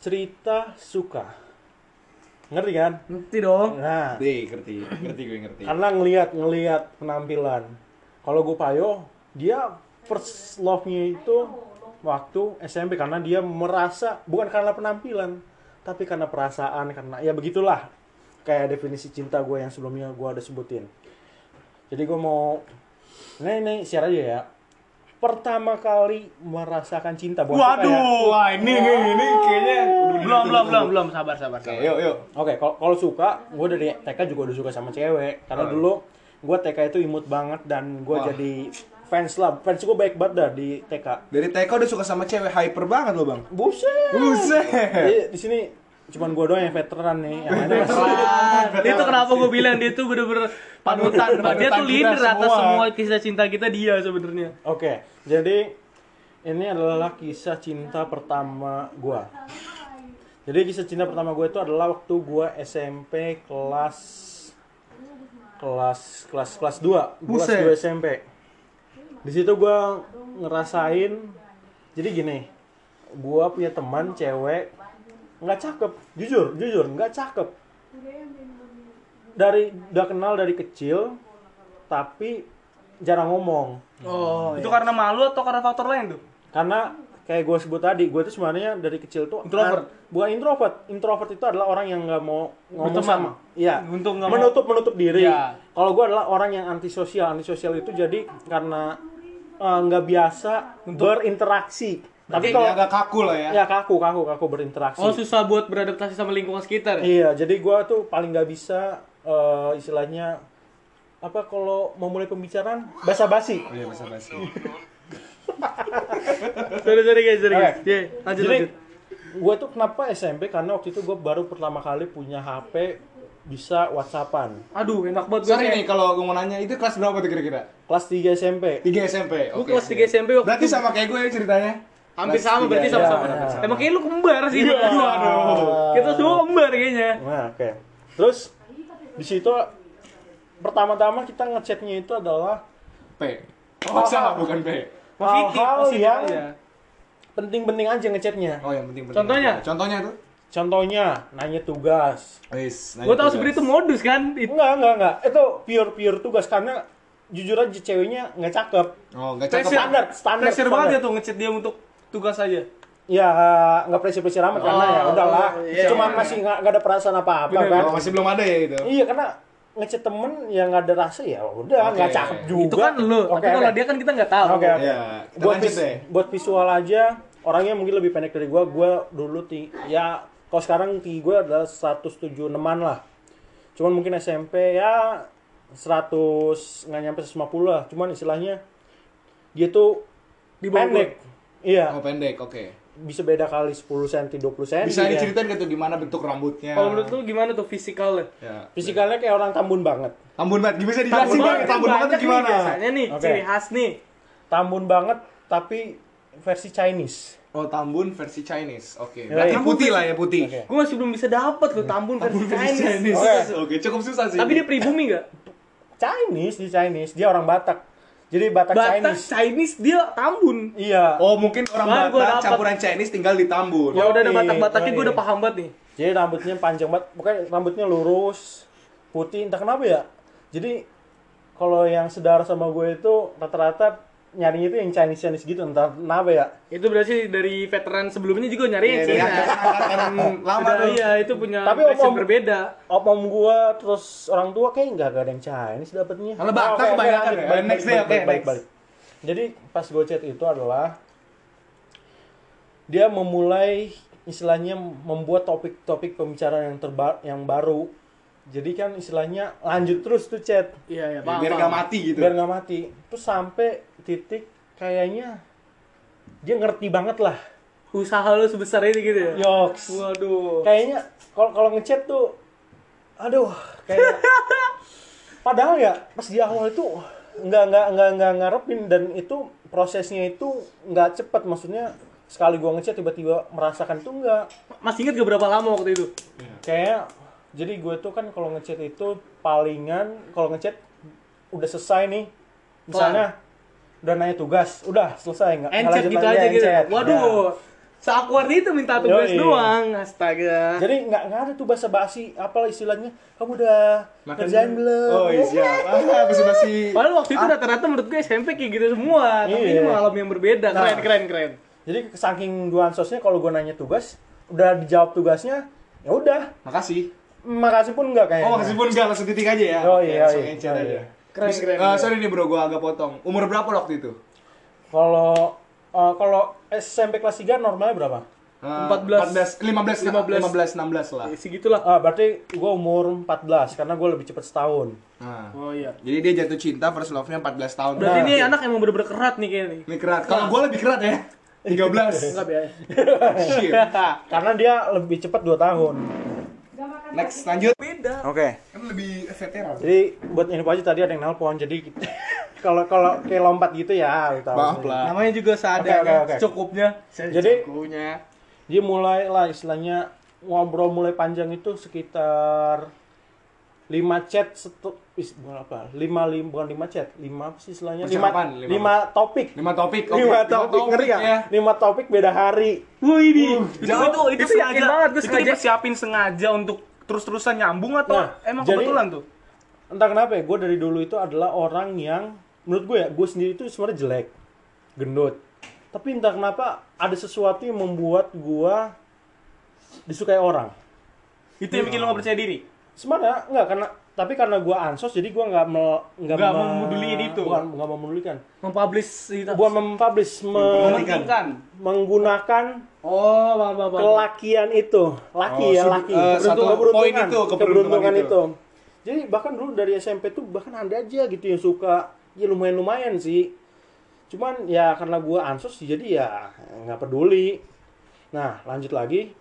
cerita suka ngerti kan? Ngerti dong. Nah. Deh, ngerti, ngerti gue ngerti. karena ngelihat ngelihat penampilan. Kalau gue payo dia first love-nya itu waktu SMP karena dia merasa bukan karena penampilan tapi karena perasaan karena ya begitulah. Kayak definisi cinta gue yang sebelumnya gue udah sebutin. Jadi gue mau ini ini share aja ya pertama kali merasakan cinta bukan suka ya. Waduh, wah ini ini, ini kayaknya belum belum belum belum sabar sabar Oke, sabar yuk yuk. Oke, kalau kalau suka, gue dari TK juga udah suka sama cewek. Karena Oh. dulu gue TK itu imut banget dan gue Wah. jadi fans lah fans gue baik banget dah di TK Dari TK udah suka sama cewek hyper banget lo bang. buset Buset. Jadi di sini cuman gue doang yang veteran nih yang lainnya masih Dia tuh kenapa gue bilang dia tuh bener-bener panutan. dia tuh leader atas semua. semua kisah cinta kita dia sebenarnya. Oke, jadi ini adalah kisah cinta pertama gua. Jadi kisah cinta pertama gue itu adalah waktu gua SMP kelas kelas kelas kelas 2, kelas Buset. 2 SMP. Di situ gua ngerasain jadi gini, gua punya teman cewek nggak cakep, jujur, jujur nggak cakep. Dari udah kenal dari kecil, tapi jarang ngomong. Oh, itu karena malu atau karena faktor lain tuh? karena kayak gue sebut tadi gue tuh sebenarnya dari kecil tuh Introvert? bukan introvert introvert itu adalah orang yang nggak mau ngomong Berteman? sama iya Untuk nggak mau- menutup menutup diri Iya. kalau gue adalah orang yang antisosial antisosial itu jadi karena eh, nggak biasa berinteraksi tapi kalau agak kaku lah ya. ya kaku kaku kaku berinteraksi Oh susah buat beradaptasi sama lingkungan sekitar ya? iya jadi gue tuh paling nggak bisa eh, istilahnya apa kalau mau mulai pembicaraan basa-basi Iya bahasa basi. Sorry sorry guys, sorry guys. Oke. Iya, lanjut Jadi lanjut. gue tuh kenapa SMP karena waktu itu gue baru pertama kali punya HP bisa WhatsAppan. Aduh, enak banget gue. Sorry nih kalau gue mau nanya itu kelas berapa tuh kira-kira? Kelas 3 SMP. 3 SMP. Gue Oke. kelas 3 SMP waktu Berarti itu sama kayak gue ya ceritanya. Hampir sama berarti ya. sama-sama. Iya, iya. Emang kayaknya lu kembar sih. Aduh, aduh. Kita semua kembar kayaknya. Nah, oke. Terus di situ pertama-tama kita ngechatnya itu adalah P. Oh, salah bukan P. Positif, hal-hal positif yang aja. penting-penting aja ngechatnya. Oh, yang penting penting. Contohnya? Contohnya tuh? Contohnya nanya tugas. Wis. Gue tau sebenarnya itu modus kan. Itu Enggak, enggak, enggak. Itu pure pure tugas karena jujur aja ceweknya nggak cakep. Oh, enggak cakep. Standar, standar. Pressure standar. banget ya tuh ngechat dia untuk tugas aja. Ya nggak pressure-pressure amat karena ya udahlah. iya, Cuma iya. masih nggak ada perasaan apa-apa Bener, kan. oh, masih belum ada ya itu. Iya karena ngechat temen yang nggak ada rasa ya udah nggak cakep juga. itu kan lu. Oke, Tapi kalau oke. dia kan kita nggak tahu. Oke, oke. Ya, kita buat, vis- deh. buat visual aja orangnya mungkin lebih pendek dari gua. Gua dulu ti ya kalau sekarang tinggi gua adalah 176 an lah. Cuman mungkin SMP ya 100 nggak nyampe 150 lah. Cuman istilahnya dia tuh Di pendek. Iya, Oh, pendek. Oke. bisa beda kali 10 cm, 20 cm. Bisa ya. diceritain gak tuh gimana bentuk rambutnya? Kalau menurut lu gimana tuh fisikalnya? Ya. Fisikalnya kayak orang Tambun banget. Tambun banget. Bisa dijelasin tambun banget tuh banyak nih gimana? biasanya nih, Oke. ciri khas nih. Tambun banget tapi versi Chinese. Oh, tambun versi Chinese. Oke. Ya, Berarti ya. putih lah ya, putih. Oke. Gue masih belum bisa dapat tuh tambun versi Chinese. Oke. Oke, cukup susah sih. Tapi dia pribumi gak? Chinese di Chinese, dia orang Batak. Jadi Batak, Batak Chinese. Chinese dia tambun. Iya. Oh, mungkin orang gua Batak dapet. campuran Chinese tinggal di Tambun. Ya udah ada Batak-Bataknya gue udah paham banget nih. Jadi rambutnya panjang banget, pokoknya rambutnya lurus, putih, entah kenapa ya. Jadi kalau yang sedara sama gue itu rata-rata nyarinya itu yang Chinese Chinese gitu, entah kenapa ya. Itu berarti dari veteran sebelumnya juga nyari yang Iya, Cina. iya, angkatan lama tuh. iya, itu punya Tapi passion om-om- berbeda. Om-om gue terus orang tua kayak nggak ada yang Chinese dapetnya. Kalau Batak oke, oke, kebanyakan lanjut. ya. Balik, Next deh, oke, next. balik. Jadi pas gue chat itu adalah dia memulai istilahnya membuat topik-topik pembicaraan yang terba yang baru. Jadi kan istilahnya lanjut terus tuh chat Iya, iya, Ya, biar paham. gak mati gitu. biar nggak mati. Terus sampai titik kayaknya dia ngerti banget lah. Usaha lu sebesar ini gitu ya? Yoks. Waduh. Kayaknya kalau kalau ngechat tuh aduh kayak padahal ya pas di awal itu nggak nggak nggak nggak ngarepin dan itu prosesnya itu nggak cepet maksudnya sekali gua ngechat tiba-tiba merasakan itu nggak Masih inget gak berapa lama waktu itu? kayak jadi gue tuh kan kalau ngechat itu palingan kalau ngechat udah selesai nih misalnya udah nanya tugas udah selesai nggak Encet lanjut gitu aja gitu. encet. Waduh. Ya. Seakward itu minta tugas Yoi. doang. Astaga. jadi nggak nggak ada tuh bahasa basi apa istilahnya kamu udah Makan kerjain belum Oh, iya siap. Ah, basa-basi. Padahal waktu itu rata-rata menurut gue SMP kayak gitu semua. Tapi Iya. ini malam yang berbeda. Keren, Nah. keren, keren. Jadi saking dua ansosnya kalau gue nanya tugas, udah dijawab tugasnya, ya udah. Makasih. Makasih pun enggak kayaknya. Oh, makasih pun enggak langsung titik aja ya. Oh, Oke, iya, langsung iya. Oh, aja. Keren, Bis- keren, eh, keren. sorry nih bro, gua agak potong. Umur berapa waktu itu? Kalau eh, kalau SMP kelas 3 normalnya berapa? Eh, 14. 14 15 15 16 lah. Ya, segitulah. Ah, berarti gue umur 14 karena gue lebih cepet setahun. Nah. Oh iya. Jadi dia jatuh cinta first love-nya 14 tahun. Berarti Nah, ini anak emang bener-bener kerat nih kayaknya nih. ini kerat. Kalau gua lebih kerat ya. 13. Enggak biaya. Shit. Karena dia lebih cepet 2 tahun. Next lanjut. Beda. Oke. Kan lebih veteran. Jadi buat info aja tadi ada yang nelpon. Jadi kalau kalau kayak lompat gitu ya, lu tahu. Maaf lah. Namanya juga seadanya, Oke, oke, oke. secukupnya. Jadi- Secukupnya. Dia mulai lah istilahnya ngobrol mulai panjang itu sekitar 5 chat setu, is, bukan apa? 5 lim, bukan 5 chat, 5 apa sih istilahnya? 5 Percakapan, lima. 5 topik. 5 topik. oke. 5 topik, ngerti ya. gak? 5 topik beda hari. Wih, ini. itu, jauh. itu, itu, Itu sengaja banget, gue itu sengaja. dipersiapin sengaja untuk terus-terusan nyambung atau Nah, emang jadi- kebetulan tuh? Entah kenapa ya, gue dari dulu itu adalah orang yang menurut gue ya, gue sendiri itu sebenarnya jelek, gendut. Tapi entah kenapa ada sesuatu yang membuat gue disukai orang. Itu yang bikin lo gak percaya diri? Sebenarnya enggak karena tapi karena gue ansos jadi gue nggak me, nggak Nggak me- memeduliin itu. bukan nggak memedulikan Mempublish itu. bukan mempublish me- Mementingkan. menggunakan Oh, bang, bang, bang. kelakian itu laki Oh, ya laki eh, satu poin itu, keberuntungan keberuntungan itu. itu jadi bahkan dulu dari SMP tuh bahkan ada aja gitu yang suka ya lumayan lumayan sih cuman ya karena gua ansos jadi ya nggak peduli nah lanjut lagi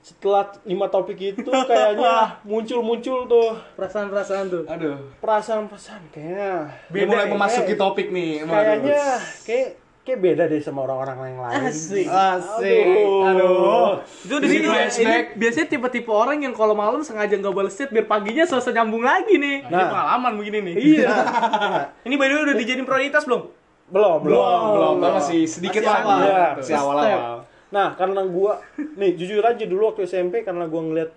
setelah lima topik itu kayaknya muncul-muncul tuh Perasaan-perasaan tuh. Aduh. perasaan-perasaan kayaknya Dia mulai nih, memasuki kayak- topik nih. Kayaknya kayak kayak beda deh sama orang-orang yang lain Asik. Asik. Aduh. Aduh. Itu di Ini sini flashback. ini biasanya tipe-tipe orang yang kalau malam sengaja nggak balas chat biar paginya selesai nyambung lagi nih. Nah, ini Nah. pengalaman begini nih. Iya. ini by the way udah dijadiin prioritas belum? belum belum Belum, belum. masih sedikit Masih lagi. awal. Iya. Masih awal-awal. Nah, karena gua nih jujur aja dulu waktu SMP karena gua ngeliat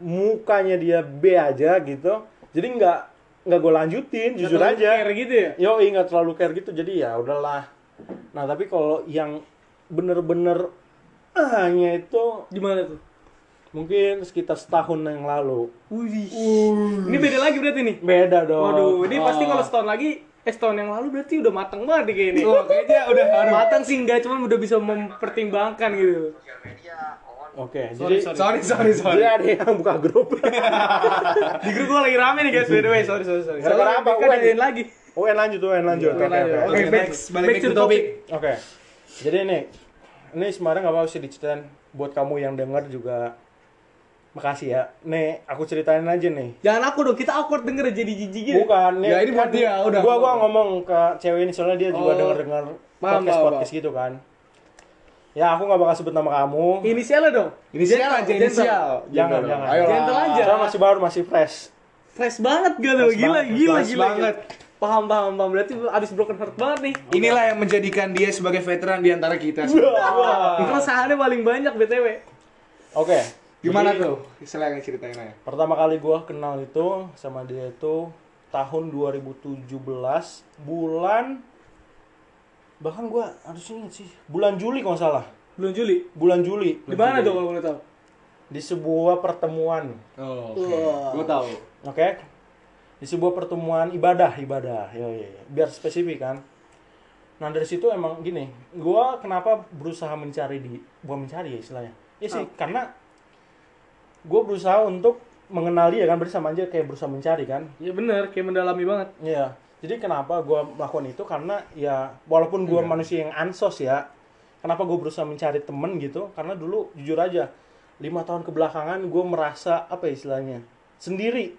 mukanya dia B aja gitu. Jadi nggak nggak gue lanjutin, jujur Nggak terlalu aja. care gitu ya? Yo, nggak terlalu care gitu. Jadi ya udahlah. Nah, tapi kalau yang bener-bener hanya itu Gimana tuh? mungkin sekitar setahun yang lalu. Wih. Ini beda lagi berarti nih. Beda dong. Waduh, ini pasti Oh. kalau setahun lagi eh setahun yang lalu berarti udah mateng banget nih kayaknya. Oh, kayaknya udah aduh. Matang sih enggak, cuman udah bisa mempertimbangkan gitu. Oke, Sorry, jadi sorry. Sorry, sorry, sorry. jadi ada yang buka grup. Di grup gua lagi rame nih guys, by the way. Sorry, sorry, sorry. Gara-gara apa? Kan UN? lagi. UN lanjut, UN lanjut. Oke, lanjut. oke. Oke, Oke, back- next. Balik to to topik. Oke. Jadi ini ini sebenarnya nggak apa-apa sih diceritain buat kamu yang denger juga makasih ya. Nih, aku ceritain aja nih. Jangan aku dong, kita awkward denger jadi jijik gitu. Bukan, nih, Ya, ini buat kan dia, udah. Gua gua ngomong ke cewek ini soalnya dia juga Oh. denger-denger Paham, podcast paham, podcast gitu kan. Ya, aku nggak bakal sebut nama kamu. Inisialnya dong. Inisial aja, inisial. Jangan, jangan. Ayo. Gentle aja. Saya masih baru, masih fresh. Fresh banget gak tuh, Fresh gila, banget, gila, fresh gila, banget. gila. Paham, paham, paham. Berarti abis broken heart banget nih. Inilah yang menjadikan dia sebagai veteran di antara kita. Wah, keresahannya paling banyak BTW. Oke. Gimana Jadi, tuh? Istilah yang ceritain aja. Pertama kali gua kenal itu sama dia itu tahun 2017 bulan bahkan gua harus ingat sih bulan Juli kalau salah Bulan Juli. bulan Juli Di mana tuh kalau boleh tahu? di sebuah pertemuan Oh, Wah. Gue tahu. oke di sebuah pertemuan ibadah ibadah ya biar spesifik kan nah dari situ emang gini gua kenapa berusaha mencari di bukan mencari ya istilahnya ya sih karena gua berusaha untuk mengenali ya kan berarti sama aja kayak berusaha mencari kan Ya bener, kayak mendalami banget. Iya. Jadi kenapa gue melakukan itu karena ya walaupun gue manusia yang ansos ya, kenapa gue berusaha mencari temen gitu? Karena dulu jujur aja lima tahun kebelakangan gue merasa apa ya istilahnya sendiri.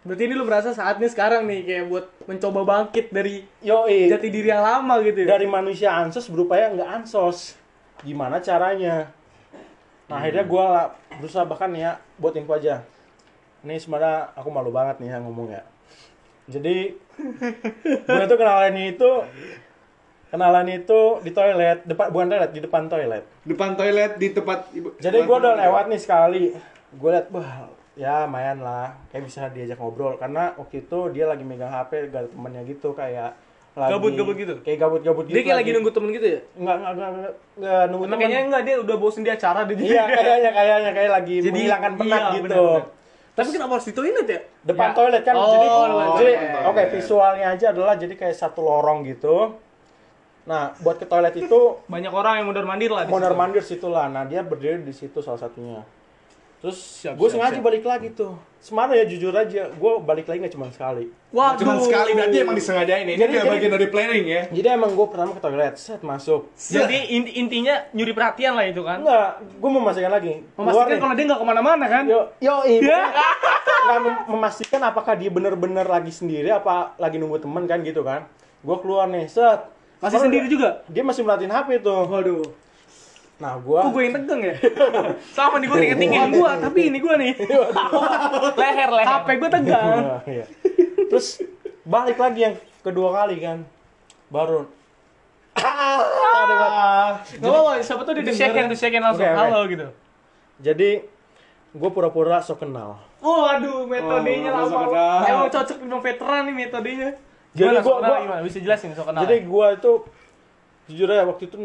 Berarti ini lu merasa saatnya sekarang nih kayak buat mencoba bangkit dari Yo jati diri yang lama gitu ya. dari manusia ansos berupaya nggak ansos. Gimana caranya? Nah akhirnya gue berusaha bahkan ya buat info aja. Ini sebenarnya aku malu banget nih ya ngomong ya. Jadi gue tuh kenalannya itu kenalan itu di toilet depan bukan toilet di depan toilet. Depan toilet di tempat ibu. Jadi gue udah lewat nih sekali. Gue liat wah ya mayan lah kayak bisa diajak ngobrol karena waktu itu dia lagi megang HP gak ada temennya gitu kayak lagi Gabut-gabut gitu? kayak gabut-gabut gitu Dia kayak lagi nunggu temen gitu ya? nggak nggak nggak nggak- nggak nunggu Emang temen. kayaknya enggak dia udah bosen di acara dia. iya kayaknya kayaknya kayak lagi Jadi, menghilangkan penat iya, gitu benar-benar. Tapi kenapa harus di toilet ya? depan Ya. toilet kan Oh, jadi depan jadi oke visualnya aja adalah jadi kayak satu lorong gitu Nah, buat ke toilet itu Banyak orang yang mondar mandir lah. di mondar mandir situ lah. Nah, dia berdiri di situ salah satunya. Terus Siap, gue siap, sengaja siap. balik lagi tuh. Semarang ya jujur aja, gue balik lagi nggak cuma sekali. Waduh. Cuma sekali berarti emang disengajain ini. Ini Jadi- udah jadi- bagian dari planning ya. Jadi emang gue pertama ke toilet, set masuk. Jadi inti- intinya nyuri perhatian lah itu kan. Enggak, gue memastikan lagi. Memastikan kalau dia nggak ke mana-mana kan. Yo, yo, ini Ya. nggak mem- memastikan apakah dia bener-bener lagi sendiri apa lagi nunggu temen kan gitu kan. Gue keluar nih, set. Masih Baru sendiri dia- juga. Dia masih merhatiin HP tuh. Waduh. Nah, gue Kok gue yang tegang ya? Sama nih gue tinggi Bukan gue, tapi ini gue nih. leher, leher. HP gue tegang. Iya. Terus balik lagi yang kedua kali kan. Baru Gak apa-apa, siapa tuh Jadi- second tuh second langsung halo gitu. jadi gue pura-pura sok kenal. Oh, aduh, metodenya Oh, lama. Emang cocok memang veteran nih metodenya. Jadi gua- kenal gua- gimana? Bisa jelasin sok kenal. Jadi gue itu jujur ya waktu itu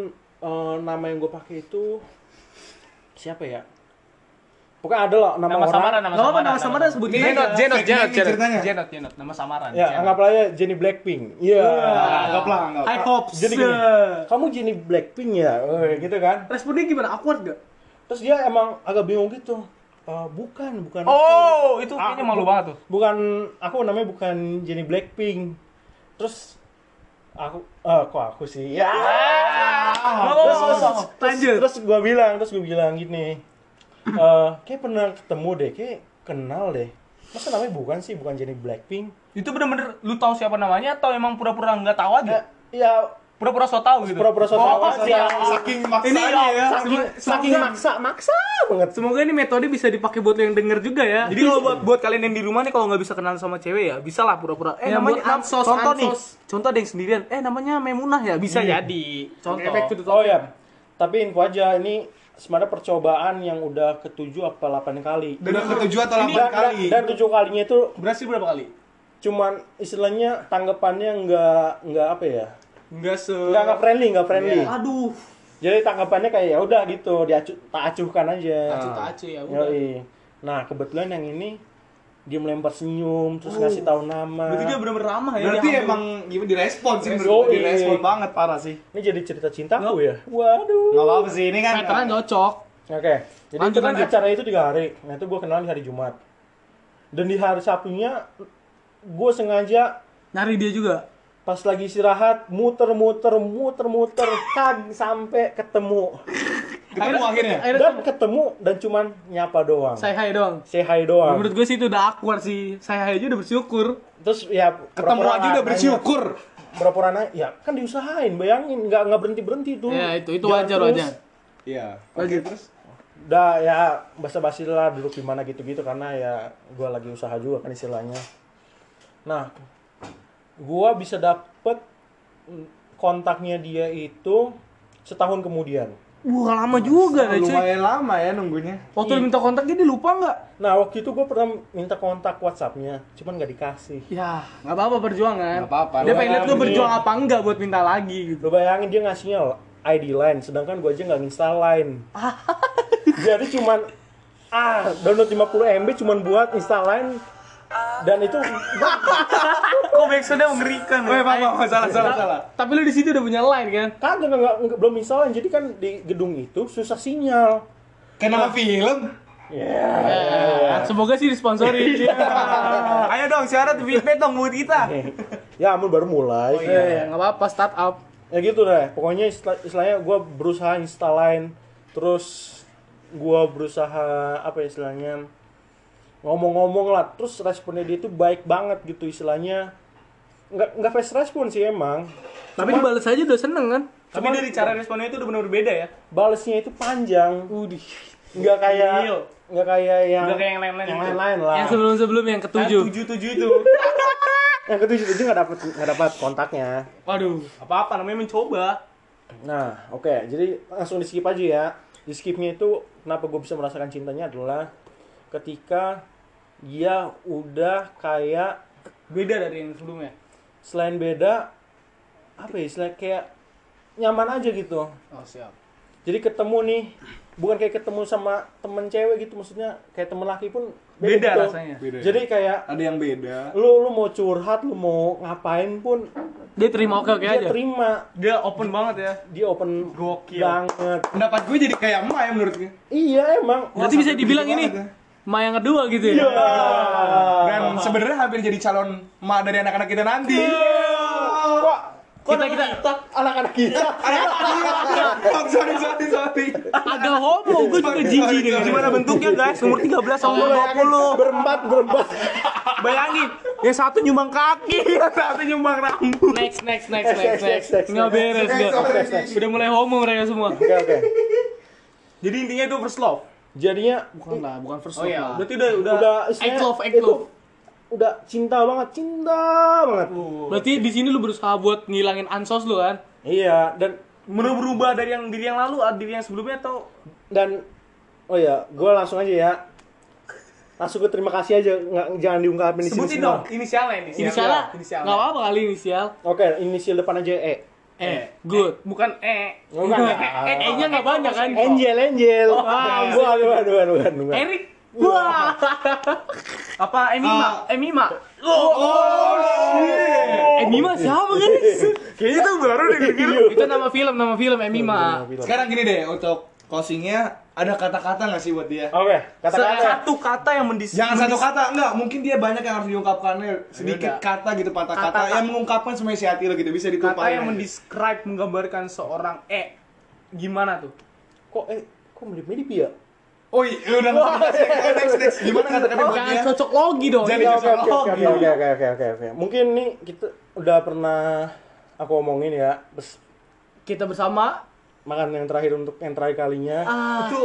eh, nama yang gue pakai itu siapa ya? Pokoknya ada lah nama, nama orang. samaran, nama Nggak samaran. nama samaran sebutin Jenot, aja. Jenot, Jenot, Jenot. Jenot, Jenot, nama samaran. Ya, Jenot. anggaplah ya Jenny Blackpink. Iya. Anggaplah, anggap. High hopes. Jadi gini, kamu Jenny Blackpink ya? Oh, gitu kan. Responnya gimana? Awkward gak? Terus dia emang agak bingung gitu. "Eh, bukan, bukan. aku. Oh, itu kayaknya malu banget tuh. Bukan aku namanya bukan Jenny Blackpink. Terus aku eh kok aku sih? Ya. Nggak Terus, terus, terus, terus gue bilang, terus gue bilang gini, eh kayak pernah ketemu deh, kayak kenal deh. Masa namanya bukan sih, bukan Jenny Blackpink? Itu bener-bener lu tahu siapa namanya atau emang pura-pura nggak tahu aja? Ya, Pura-pura so tahu gitu. pura-pura so Oh, tahu siap. aja. Saking maksanya ya. Saking, saking maksa, maksa banget. Semoga ini metode bisa dipakai buat lo yang denger juga ya. Jadi kalau buat buat kalian yang di rumah nih kalau nggak bisa kenal sama cewek ya, bisa lah pura-pura. Eh Eh, namanya ansos, contoh nih. Contoh ada yang sendirian. Eh, namanya Memunah ya? Bisa Iya. jadi. Contoh. Back to the Oh ya, tapi info aja ini sebenarnya percobaan yang udah ketujuh apa 8 kali. Udah ketujuh atau Dan, delapan kali. dan, dan tujuh kalinya itu Berhasil berapa kali? cuman istilahnya tanggapannya nggak nggak apa ya Enggak se nggak nggak friendly nggak friendly Aduh. jadi tanggapannya kayak ya udah gitu diacu tak acuhkan aja Acu tak acu ya udah. Yoi. nah kebetulan yang ini dia melempar senyum terus ngasih tahu nama Berarti dia bener-bener ramah ya. Berarti dia emang gimana direspon sih, gue direspon banget parah sih. ini jadi cerita cintaku ya waduh Gak apa-apa sih, ini kan Veteran cocok. Oke, jadi Lanjut, itu kan lanjut. acara itu tiga hari. Nah itu gue kenal di hari Jumat. Dan di hari Sabtunya, gue sengaja Nyari dia juga. Pas lagi istirahat muter-muter, muter-muter, kag sampai ketemu. ketemu akhirnya. Dan ketemu dan cuman nyapa doang. Saya hai dong. Say hi doang. Menurut gue sih itu udah awkward sih. Saya hai aja udah bersyukur. Terus ya Ketemu aja udah bersyukur. Pura-pura nanya, ya kan diusahain, bayangin nggak nggak berhenti berhenti tuh. Ya, itu itu wajar terus. wajar. Iya. Lanjut. terus. Udah ya basa-basi lah duduk di mana gitu-gitu karena ya gua lagi usaha juga kan istilahnya. Nah, gua bisa dapet kontaknya dia itu setahun kemudian. Wah, lama juga deh, cuy. Lumayan lama ya nunggunya. Waktu lu minta kontak dia lupa nggak? Nah, waktu itu gua pernah minta kontak WhatsApp-nya, cuman nggak dikasih. Ya, nggak apa-apa perjuangan. Nggak apa-apa, Dia pengen lihat berjuang apa enggak buat minta lagi gitu. Lo bayangin dia ngasihnya ID line, sedangkan gua aja nggak install line. Jadi cuman ah download 50 MB cuman buat install line dan itu Kok backsoundnya mengerikan ya? Pak, Pak, salah, salah, salah. Tapi lu di situ udah punya line kan? kagak nggak nggak- belum install line. Jadi kan di gedung itu susah sinyal. Kenapa film? Ya. Semoga sih disponsori. Ayo dong, syarat feedback dong buat kita. ya ampun baru mulai. Eh, nggak apa-apa startup. Ya gitu deh. Pokoknya istilah- istilahnya gue berusaha install line, terus gue berusaha apa ya istilahnya ngomong-ngomong lah. Terus responnya dia itu baik banget gitu istilahnya. Nggak nggak fast respon sih emang. Tapi dibales aja udah seneng kan? Tapi dari cara responnya itu udah benar beda ya. balesnya itu panjang. Udih. Nggak kayak nggak kayak yang Udah kayak yang lain-lain yang itu. lain-lain lah. Yang sebelum-sebelum yang ketujuh. Tujuh tujuh itu. Yang ketujuh itu nggak dapat nggak dapat kontaknya. Waduh, apa-apa namanya mencoba. Nah, oke, jadi langsung di skip aja ya. Di skipnya itu kenapa gue bisa merasakan cintanya adalah ketika dia udah kayak Beda dari yang sebelumnya. selain beda apa ya, selain kayak nyaman aja gitu. Oh, siap. jadi ketemu nih bukan kayak ketemu sama temen cewek gitu maksudnya kayak temen laki pun Beda gitu. rasanya. Beda ya? jadi kayak Ada yang beda. lu lu mau curhat lu mau ngapain pun Dia terima oke oke dia aja. terima Dia open banget ya. dia open Gokil. banget Pendapat gue jadi kayak emak ya menurut gue. iya emang Berarti bisa dibilang ini banget Ma yang kedua gitu ya. Dan sebenarnya hampir jadi calon emak dari anak-anak kita nanti. kita kita anak-anak kita Oh, sorry, sorry, sorry. Agak homo, gue juga jijik dengan Gimana bentuknya guys? Umur 13 sama umur 20. berempat berempat Bayangin, yang satu nyumbang kaki, yang satu nyumbang rambut. Next, next, next, next, next, next. next, Nggak beres, Next, nggak. next, next. Udah mulai homo mereka semua. oke oke Jadi intinya itu first love. Jadinya Bukan lah, bukan first Oh love iya. lah. Berarti udah udah, udah Act love, act itu love. udah cinta banget cinta banget Berarti di sini lu berusaha buat ngilangin ansos lu kan? iya dan menurut berubah dari yang diri yang lalu atau diri yang sebelumnya atau dan oh ya gue langsung aja ya langsung ke terima kasih aja nggak jangan diungkapin di sini sebutin dong inisialnya inisial. Inisialnya Inisialnya. nggak apa-apa kali inisial. oke inisial depan aja E Eh, good. Bukan E. Bukan. Eh, E-nya nggak banyak kan? Angel Angel Ah, bukan bukan bukan bukan bukan Erik. Wah. Apa Emima? Emima. Emima siapa guys? Kayaknya itu baru deh denger. Itu nama film, nama film Emima. Sekarang gini deh, untuk closingnya ada kata-kata nggak sih buat dia? oke kata-kata Satu kata yang mendis Jangan satu kata, enggak. Mungkin dia banyak yang harus diungkapkannya. Sedikit Yaudah. kata gitu, patah kata, Kata-kata. yang mengungkapkan semua isi hati lo gitu. Bisa kata ditumpahin. yang aja. mendescribe menggambarkan seorang E. Gimana tuh? kok eh kok mirip mirip ya Oh iya, udah next, next, next. Gimana kata-kata buat Jangan dia? cocok logi dong. Jadi oke oke oke cocok oke oke oke oke oke oke mungkin nih kita udah pernah aku omongin ya terus Kita bersama makan yang terakhir untuk yang terakhir kalinya ah, Itu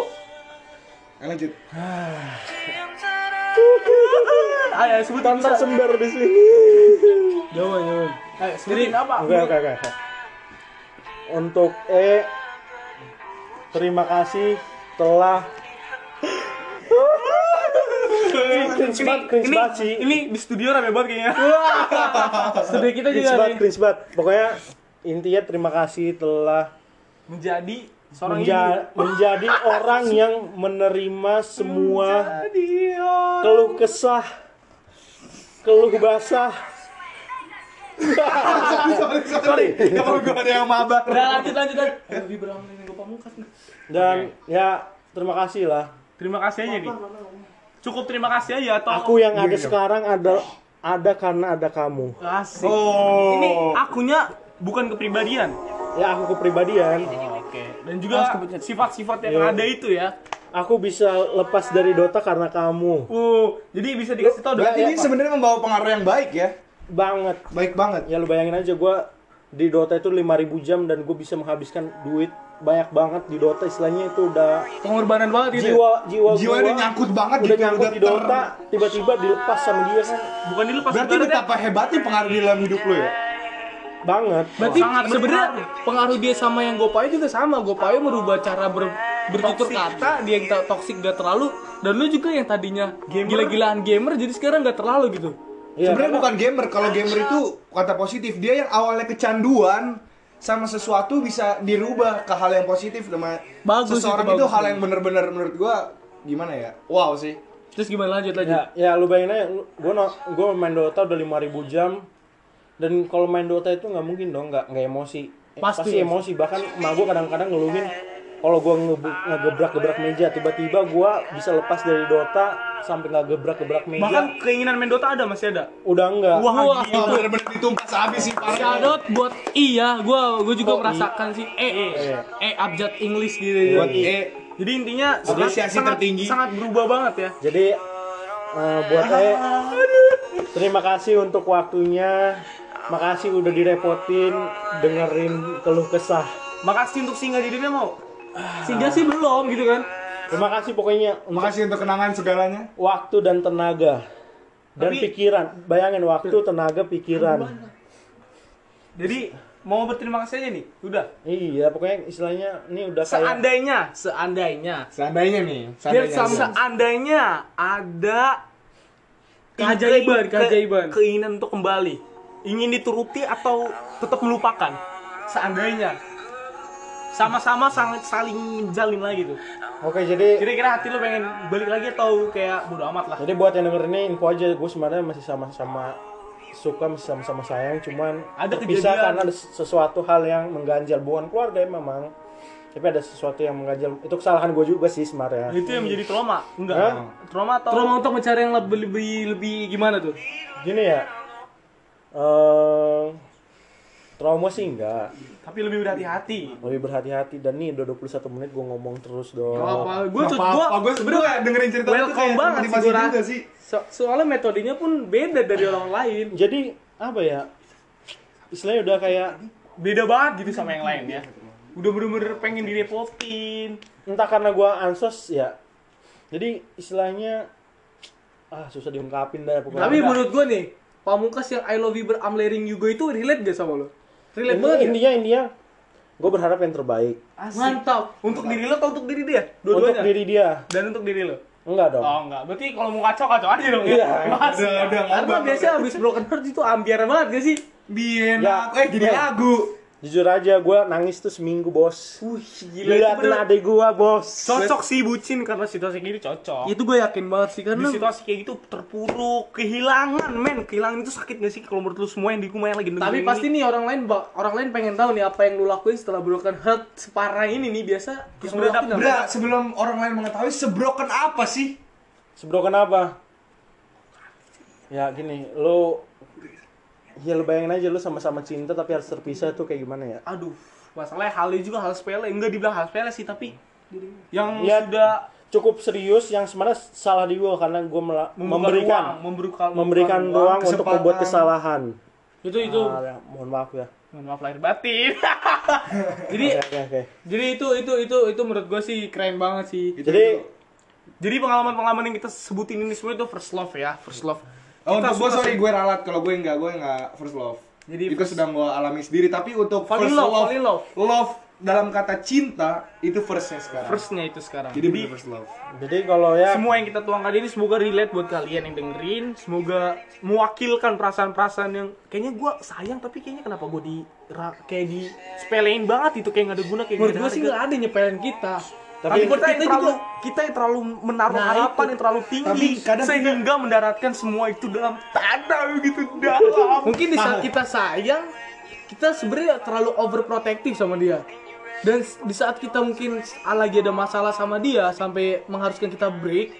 Eh, Lanjut. ayo sebut tanpa sembar di sini jauh jauh. Ayo, sebutin apa? Oke oke oke. Untuk E terima kasih telah cringe banget, cringe ini, banget sih. ini di studio rame banget kayaknya. Studio kita Cringe juga banget, nih. cringe banget. Pokoknya intinya terima kasih telah Menjadi seorang menja- menjadi orang yang menerima semua ibu. keluh kesah, keluh basah. sorry, sorry. Kalau gue ada yang maba. Udah lanjut lanjut lanjut. Eh, Lebih berang nih gue pamungkas nih. Dan ya terima kasih lah. Terima kasih aja nih. Cukup terima kasih aja atau Aku yang ada sekarang ada ada karena ada kamu. Asik. Oh. ini akunya bukan kepribadian. Ya aku kepribadian. Oke. Dan juga sifat-sifat yang Iya. ada itu ya. Aku bisa lepas dari Dota karena kamu. Uh, jadi bisa dikasih tahu Berarti ini sebenarnya membawa pengaruh yang baik ya. Banget. Baik banget. Ya lu bayangin aja gua di Dota itu 5000 jam dan gue bisa menghabiskan duit banyak banget di Dota istilahnya itu udah Pengorbanan banget gitu. ya? jiwa jiwa Jiwa gua udah nyangkut banget udah gitu, nyangkut udah di ter- Dota tiba-tiba dilepas sama dia kan bukan dilepas Berarti betapa hebatnya pengaruh di dalam hidup lo ya. Banget Berarti Sangat sebenarnya berpengaruh. pengaruh dia sama yang Gopayo juga sama. Gopayo merubah cara ber, bertutur Toxic. kata, dia yang toxic gak terlalu dan lu juga yang tadinya gila-gilaan gamer jadi sekarang gak terlalu gitu. Iya, Sebenarnya bukan gamer. Kalau gamer itu kata positif. Dia yang awalnya kecanduan sama sesuatu bisa dirubah ke hal yang positif sama Bagus seseorang itu, itu, bagus. hal yang bener-bener menurut gua gimana ya? Wow sih. Terus gimana lanjut lanjut? ya ya lu bayangin aja gue no, gua main Dota udah 5000 jam dan kalau main Dota itu nggak mungkin dong nggak nggak emosi Eh, Pasti. pasti emosi bahkan emak gue kadang-kadang ngeluhin kalau gue ngegebrak-gebrak meja tiba-tiba gue bisa lepas dari Dota sampai nggak gebrak-gebrak meja bahkan keinginan main Dota ada masih ada. udah enggak Wah, Wah, Itu bener-bener ditumpas habis sih parah. Shoutout buat iya, gua gua juga Oh, merasakan sih. Eh, eh, Iya. eh abjad English gitu. Buat E. Jadi intinya Apresiasi sangat, tertinggi. sangat berubah banget ya. Jadi eh, buat saya terima kasih untuk waktunya. Makasih udah direpotin dengerin keluh kesah. Makasih untuk singgah di dunia mau. Sehingga sih belum gitu kan. Terima kasih pokoknya untuk Makasih untuk kenangan segalanya. waktu dan tenaga dan Tapi- pikiran. Bayangin waktu, tenaga, pikiran. Jadi mau berterima kasih aja nih. Udah. Iya, pokoknya istilahnya ini udah kayak Seandainya Seandainya Seandainya nih, seandainya. sama- seandainya ada Keajaiban, ke- keajaiban. keinginan untuk kembali ingin dituruti atau tetap melupakan? Seandainya. Sama-sama sangat saling menjalin lagi tuh. Oke, jadi kira-kira hati lu pengen balik lagi atau kayak bodo amat lah? Jadi buat yang denger ini info aja gue sebenarnya masih sama-sama suka masih sama-sama sayang cuman Ada terpisah kejadian. karena ada sesuatu hal yang mengganjal bukan keluarga ya memang. Tapi ada sesuatu yang mengganjal itu kesalahan gue juga sih sebenarnya. Itu yang menjadi trauma? Enggak. Hah? trauma atau Trauma untuk mencari yang lebih lebih lebih gimana tuh? gini ya eh trauma sih enggak. Tapi lebih berhati-hati. Lebih berhati-hati. Dan nih udah 21 menit gue ngomong terus dong. Apa? Gue Gak tuh apa-apa, gue gue sebenernya dengerin cerita welcome kayak banget sih gue juga sih. So- soalnya metodenya pun beda dari orang lain. jadi apa ya? Istilahnya udah kayak beda banget gitu sama yang lain ya. Udah bener-bener pengen direpotin. Entah karena gue ansos ya. Jadi istilahnya ah susah diungkapin dah pokoknya. Tapi menurut gue nih, Pamungkas yang I love you but I'm letting you go itu relate gak sama lo? Relate Ini- banget ya? intinya intinya gue berharap yang terbaik Mantap. untuk diri lo atau untuk diri dia untuk dua-duanya diri dia dan untuk diri lo enggak dong oh enggak berarti kalau mau kacau kacau aja dong Iya. ya Masih. Udah, udah, Karena biasanya abis broken heart itu ambiar banget gak sih? Bien, Ya, eh jadi ya. lagu jujur aja gue nangis tuh seminggu bos. Wih, lihat adik gue bos. Cocok sih bucin karena situasi gini cocok. Itu gue yakin banget sih di karena situasi kayak gitu terpuruk kehilangan men. Kehilangan itu sakit gak sih kalau menurut lu semua yang di rumah yang lagi dengerin tapi ini? pasti nih orang lain orang lain pengen tahu nih apa yang lu lakuin setelah broken heart separah ini nih biasa. Terus lu apa? Bra, sebelum orang lain mengetahui sebroken apa sih? sebro kenapa ya gini lo ya lo bayangin aja lo sama-sama cinta tapi harus terpisah tuh kayak gimana ya? Aduh masalahnya halnya juga hal sepele. Enggak dibilang hal sepele sih tapi yang Ya, sudah cukup serius yang sebenarnya salah di gue karena gue memberikan ruang, memberikan memberikan ruang untuk membuat kesalahan. Itu itu. Ah, ya, mohon maaf ya. Mohon maaf lahir batin. Jadi oke oke oke. jadi itu itu itu itu menurut gue sih keren banget sih. Jadi jadi pengalaman-pengalaman yang kita sebutin ini semua itu first love ya first love Oh, Kita untuk gue sorry gue ralat kalau gue enggak, gue enggak first love. Jadi itu first- sedang gue alami sendiri. Tapi untuk first love, love, in love. love dalam kata cinta itu firstnya sekarang. firstnya itu sekarang Jadi bener first love. jadi kalau ya semua yang kita tuangkan ini semoga relate buat kalian yang dengerin semoga mewakilkan perasaan-perasaan yang kayaknya gue sayang tapi kayaknya kenapa gue di kayak di sepelein banget itu kayak nggak ada guna kayak menurut nggak gue sih nggak ada yang nyepelin kita tapi, Tapi kita, kita terlalu juga- kita yang terlalu menaruh Nah, harapan itu. yang terlalu tinggi Tapi kadang sehingga mendaratkan semua itu dalam tanda begitu dalam mungkin di saat kita sayang kita sebenarnya terlalu overprotective sama dia. Dan di saat kita mungkin lagi ada masalah sama dia sampai mengharuskan kita break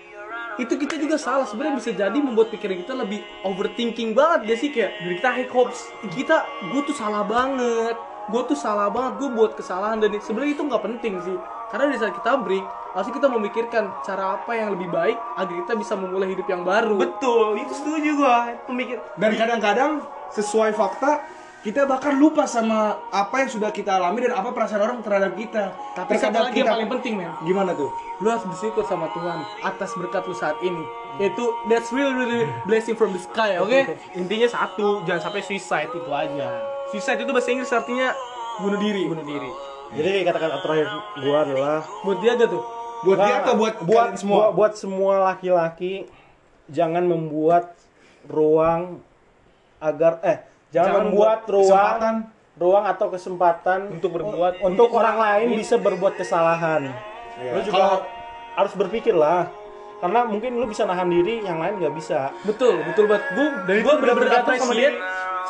itu kita juga salah. Sebenarnya bisa jadi membuat pikiran kita lebih overthinking banget gak sih? Kayak dari kita high hopes kita gue tuh salah banget gue tuh salah banget gue buat kesalahan dan sebenarnya itu nggak penting sih karena di saat kita break harusnya kita memikirkan cara apa yang lebih baik agar kita bisa memulai hidup yang baru. Betul itu setuju gue pemikir Dan kadang-kadang sesuai fakta kita bahkan lupa sama apa yang sudah kita alami dan apa perasaan orang terhadap kita. tapi satu Terkadang lagi yang paling penting men. Gimana tuh? lu harus bersyukur sama Tuhan atas berkat lu saat ini. Itu that's really really blessing from the sky oke? Intinya satu jangan sampai suicide itu aja. Suicide itu bahasa Inggris artinya bunuh diri. Bunuh diri jadi kata-kata terakhir gue adalah buat dia aja tuh Buat dia Nggak, atau buat buat semua? buat, buat semua laki-laki jangan membuat ruang agar eh jangan, Jangan membuat ruang kesempatan. ruang atau kesempatan Untuk berbuat- untuk orang lain bisa berbuat kesalahan. Iya. Lu juga harus berpikir lah. Karena mungkin lu bisa nahan diri, yang lain nggak bisa. betul betul banget gue gue bener-bener bergantung sama dia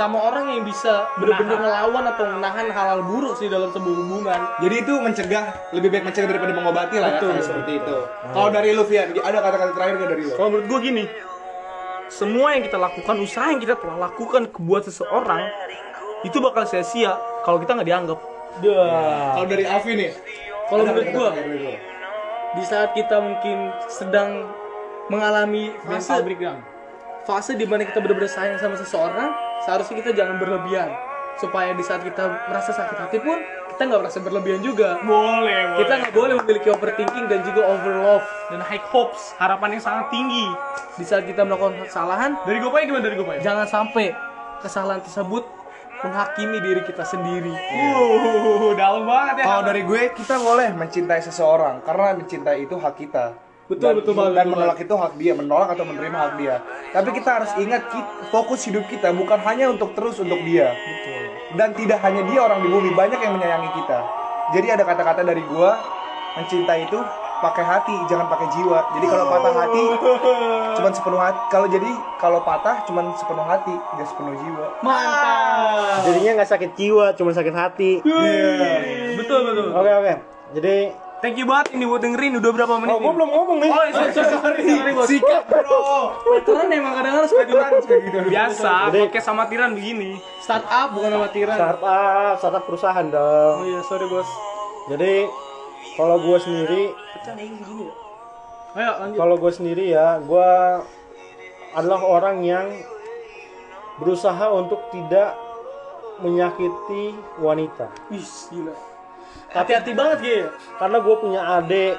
sama orang yang bisa bener-bener ngelawan atau menahan hal-hal buruk sih dalam sebuah hubungan. Jadi itu mencegah lebih baik mencegah daripada mengobati lah Betul, ya seperti itu. Kalau dari lu Vian, ada kata-kata terakhir nggak dari lu? kalau menurut gue gini semua yang kita lakukan usaha yang kita telah lakukan ke buat seseorang itu bakal sia-sia kalau kita nggak dianggap. Dah. Kalau dari Alvin nih, kalau menurut gue di saat kita mungkin sedang mengalami fase fase di mana kita benar-benar sayang sama seseorang, seharusnya kita jangan berlebihan. Supaya di saat kita merasa sakit hati pun, kita nggak merasa berlebihan juga. boleh Kita nggak boleh memiliki overthinking dan juga overlove. dan high hopes harapan yang sangat tinggi Di saat kita melakukan kesalahan, dari gue gimana dari gue jangan sampai kesalahan tersebut menghakimi diri kita sendiri. uh dalam banget ya Kalau dari gue, kita boleh mencintai seseorang karena mencintai itu hak kita. Betul, dan, betul banget, Dan betul menolak itu hak dia, menolak atau menerima hak dia. Tapi kita harus ingat fokus hidup kita bukan hanya untuk terus untuk dia. Dan tidak hanya dia orang di bumi, banyak yang menyayangi kita. Jadi ada kata-kata dari gua mencintai itu pakai hati, jangan pakai jiwa. Jadi kalau patah hati cuman sepenuh hati. Kalau jadi kalau patah cuman sepenuh hati, gak sepenuh jiwa. Mantap. Jadinya nggak sakit jiwa, cuma sakit hati. Betul betul. Oke oke. Jadi Thank you banget ini buat dengerin udah berapa menit? oh gue belum ngomong nih. Oh, sorry, sorry, sorry, sorry, bos. Sikat bro. Veteran emang kadang-kadang suka curang gitu. Biasa, Jadi- podcast amatiran begini. Startup bukan amatiran. Startup, startup perusahaan dong. Oh iya, sorry bos. Jadi kalau gue sendiri, Ayo lanjut. kalau gue sendiri ya, gue adalah orang yang berusaha untuk tidak menyakiti wanita. Wih, gila. Hati-hati banget Ge. Karena gue punya adik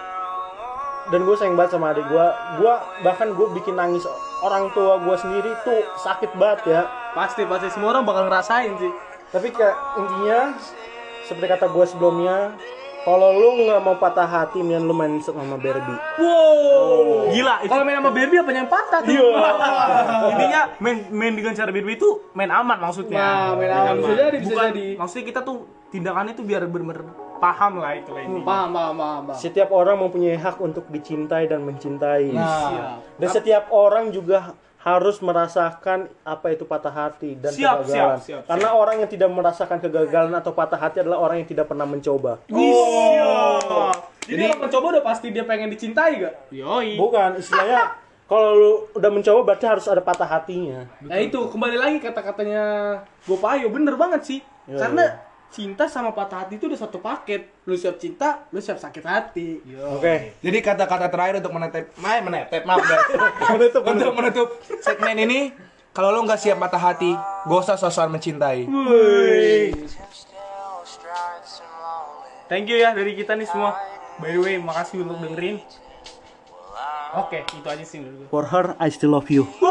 dan gue sayang banget sama adik gue. Gue bahkan gue bikin nangis orang tua gue sendiri tuh sakit banget ya. Pasti pasti semua orang bakal ngerasain sih. Tapi kayak intinya seperti kata gue sebelumnya, kalau lu nggak mau patah hati, mendingan lu main sama Barbie. Wow. Gila. Kalau main sama Barbie apa yang patah tuh? Intinya main main dengan cara Barbie itu main aman maksudnya. Nah, main aman. Bisa jadi, bisa Bukan, jadi. Maksudnya kita tuh tindakannya itu biar bener-bener paham lah itu lah ini. Paham, paham, paham, paham. Setiap orang mempunyai hak untuk dicintai dan mencintai. Nah, Dan setiap orang juga harus merasakan apa itu patah hati dan Siap, kegagalan. siap, siap, Karena orang yang tidak merasakan kegagalan atau patah hati adalah orang yang tidak pernah mencoba. Oh. Jadi kalau mencoba udah pasti dia pengen dicintai gak? Yoi. Bukan istilahnya kalau lu udah mencoba berarti harus ada patah hatinya. Nah itu kembali lagi kata-katanya Gopayo bener banget sih. Iya, Karena iya. Cinta sama patah hati itu udah satu paket. Lu siap cinta, lu siap sakit hati. Oke. Jadi kata-kata terakhir untuk menetep, main menetep, maaf guys. Menutup, untuk menutup segmen ini, kalau lo nggak siap patah hati, gak usah sosokan mencintai. Thank you ya dari kita nih semua. By the way, makasih untuk dengerin. Oke, itu aja sih menurut gue. For her, I still love you.